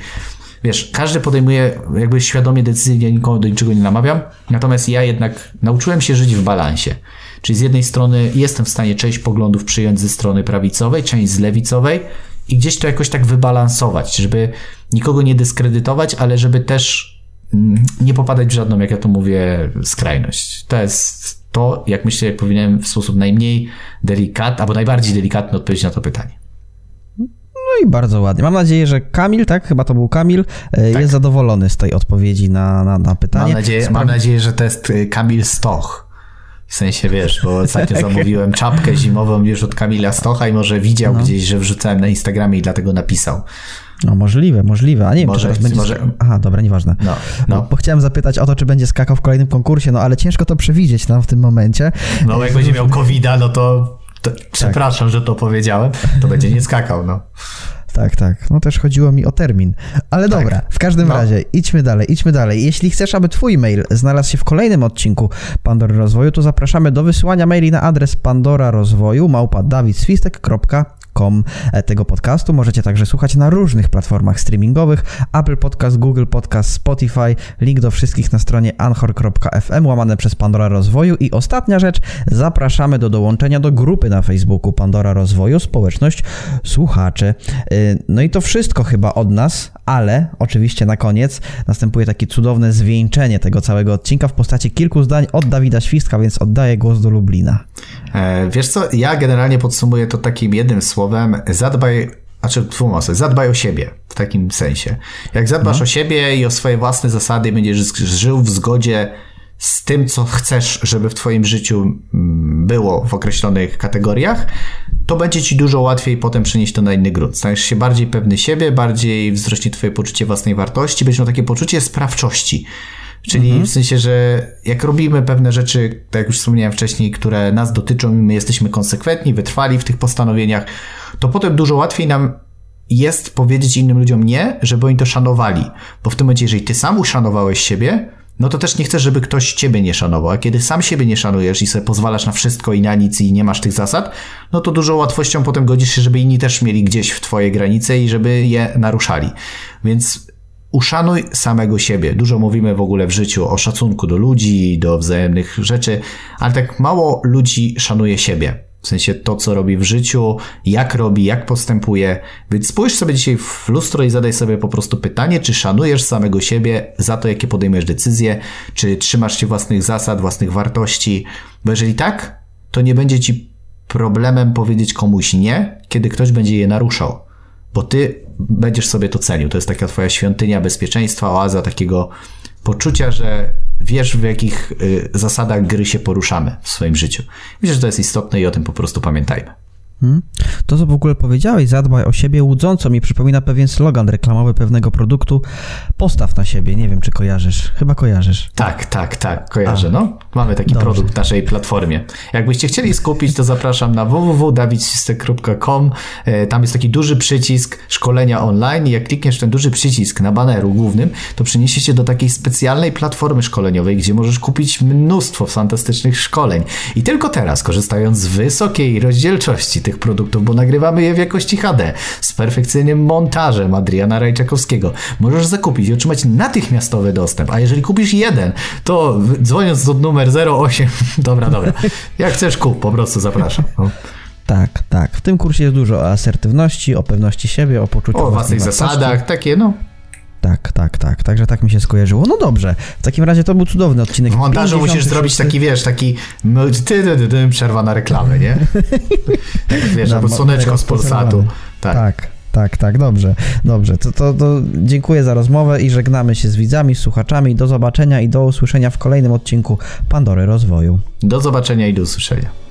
Wiesz, każdy podejmuje jakby świadomie decyzje, ja nikogo do niczego nie namawiam, natomiast ja jednak nauczyłem się żyć w balansie. Czyli z jednej strony jestem w stanie część poglądów przyjąć ze strony prawicowej, część z lewicowej i gdzieś to jakoś tak wybalansować, żeby nikogo nie dyskredytować, ale żeby też Mm, nie popadać w żadną, jak ja to mówię, skrajność. To jest to, jak myślę, jak powinienem w sposób najmniej delikatny, albo najbardziej delikatny odpowiedzieć na to pytanie. No i bardzo ładnie. Mam nadzieję, że Kamil, tak? Chyba to był Kamil, e, tak. jest zadowolony z tej odpowiedzi na, na, na pytanie. Mam nadzieję, mam nadzieję, że to jest e, Kamil Stoch. W sensie, wiesz, bo ostatnio zamówiłem czapkę zimową już od Kamila Stocha i może widział no. gdzieś, że wrzucałem na Instagramie i dlatego napisał. No możliwe, możliwe. A nie może, wiem, czy będzie... Może... Aha, dobra, nieważne. No, no. Bo, bo, chciałem zapytać o to, czy będzie skakał w kolejnym konkursie, no ale ciężko to przewidzieć tam w tym momencie. No jak będzie miał covid no to, to tak. przepraszam, że to powiedziałem, to będzie nie skakał, no. Tak, tak. No też chodziło mi o termin. Ale tak. dobra, w każdym no. razie idźmy dalej, idźmy dalej. Jeśli chcesz, aby twój mail znalazł się w kolejnym odcinku Pandory Rozwoju, to zapraszamy do wysyłania maili na adres pandora rozwoju małpa e, tego podcastu. Możecie także słuchać na różnych platformach streamingowych: Apple Podcast, Google Podcast, Spotify. Link do wszystkich na stronie anchor.fm łamane przez Pandora Rozwoju. I ostatnia rzecz, zapraszamy do dołączenia do grupy na Facebooku Pandora Rozwoju, społeczność słuchaczy. E, no i to wszystko chyba od nas, ale oczywiście na koniec następuje takie cudowne zwieńczenie tego całego odcinka w postaci kilku zdań od Dawida Świstka, więc oddaję głos do Lublina. E, wiesz co, ja generalnie podsumuję to takim jednym słowem, słowem zadbaj, znaczy dwoma zadbaj o siebie w takim sensie. Jak zadbasz no. o siebie i o swoje własne zasady, będziesz żył w zgodzie z tym, co chcesz, żeby w Twoim życiu mm, było w określonych kategoriach, to będzie Ci dużo łatwiej potem przenieść to na inny grunt. Stajesz się bardziej pewny siebie, bardziej wzrośnie Twoje poczucie własnej wartości, będziesz miał takie poczucie sprawczości. Czyli mhm. w sensie, że jak robimy pewne rzeczy, tak jak już wspomniałem wcześniej, które nas dotyczą i my jesteśmy konsekwentni, wytrwali w tych postanowieniach, to potem dużo łatwiej nam jest powiedzieć innym ludziom nie, żeby oni to szanowali. Bo w tym momencie, jeżeli ty sam uszanowałeś siebie, no to też nie chcesz, żeby ktoś ciebie nie szanował. A kiedy sam siebie nie szanujesz i sobie pozwalasz na wszystko i na nic i nie masz tych zasad, no to dużo łatwością potem godzisz się, żeby inni też mieli gdzieś w twoje granice i żeby je naruszali. Więc uszanuj samego siebie. Dużo mówimy w ogóle w życiu o szacunku do ludzi, do wzajemnych rzeczy, ale tak mało ludzi szanuje siebie. W sensie to, co robi w życiu, jak robi, jak postępuje. Więc spójrz sobie dzisiaj w lustro i zadaj sobie po prostu pytanie, czy szanujesz samego siebie za to, jakie podejmujesz decyzje, czy trzymasz się własnych zasad, własnych wartości. Bo jeżeli tak, to nie będzie ci problemem powiedzieć komuś nie, kiedy ktoś będzie je naruszał bo ty będziesz sobie to cenił. To jest taka twoja świątynia bezpieczeństwa, oaza takiego poczucia, że wiesz, w jakich y, zasadach gry się poruszamy w swoim życiu. Myślę, że to jest istotne i o tym po prostu pamiętajmy. Hmm? To, co w ogóle powiedziałeś, zadbaj o siebie łudząco, mi przypomina pewien slogan reklamowy pewnego produktu. Postaw na siebie, nie wiem, czy kojarzysz. Chyba kojarzysz. Tak, tak, tak, kojarzę. A, no. Mamy taki dobrze. produkt w naszej platformie. Jakbyście chcieli skupić, to zapraszam na www.dawidsistek.com. E, tam jest taki duży przycisk szkolenia online i jak klikniesz ten duży przycisk na baneru głównym, to przeniesie się do takiej specjalnej platformy szkoleniowej, gdzie możesz kupić mnóstwo fantastycznych szkoleń. I tylko teraz, korzystając z wysokiej rozdzielczości tych produktów, bo nagrywamy je w jakości HD z perfekcyjnym montażem Adriana Rajczakowskiego. Możesz zakupić i otrzymać natychmiastowy dostęp, a jeżeli kupisz jeden, to dzwoniąc do numer 08, dobra, dobra, jak chcesz kup, po prostu zapraszam. No. Tak, tak. W tym kursie jest dużo o asertywności, o pewności siebie, o poczuciu O własnych zasadach, takie no. Tak, tak, tak. Także tak mi się skojarzyło. No dobrze. W takim razie to był cudowny odcinek. W montażu musisz zrobić taki, wiesz, taki ty, ty, ty, przerwa na reklamę, nie? tak, wiesz, albo słoneczko z Polsatu. Tak. tak. Tak, tak, dobrze, dobrze. To, to, to dziękuję za rozmowę i żegnamy się z widzami, słuchaczami. Do zobaczenia i do usłyszenia w kolejnym odcinku Pandory Rozwoju. Do zobaczenia i do usłyszenia.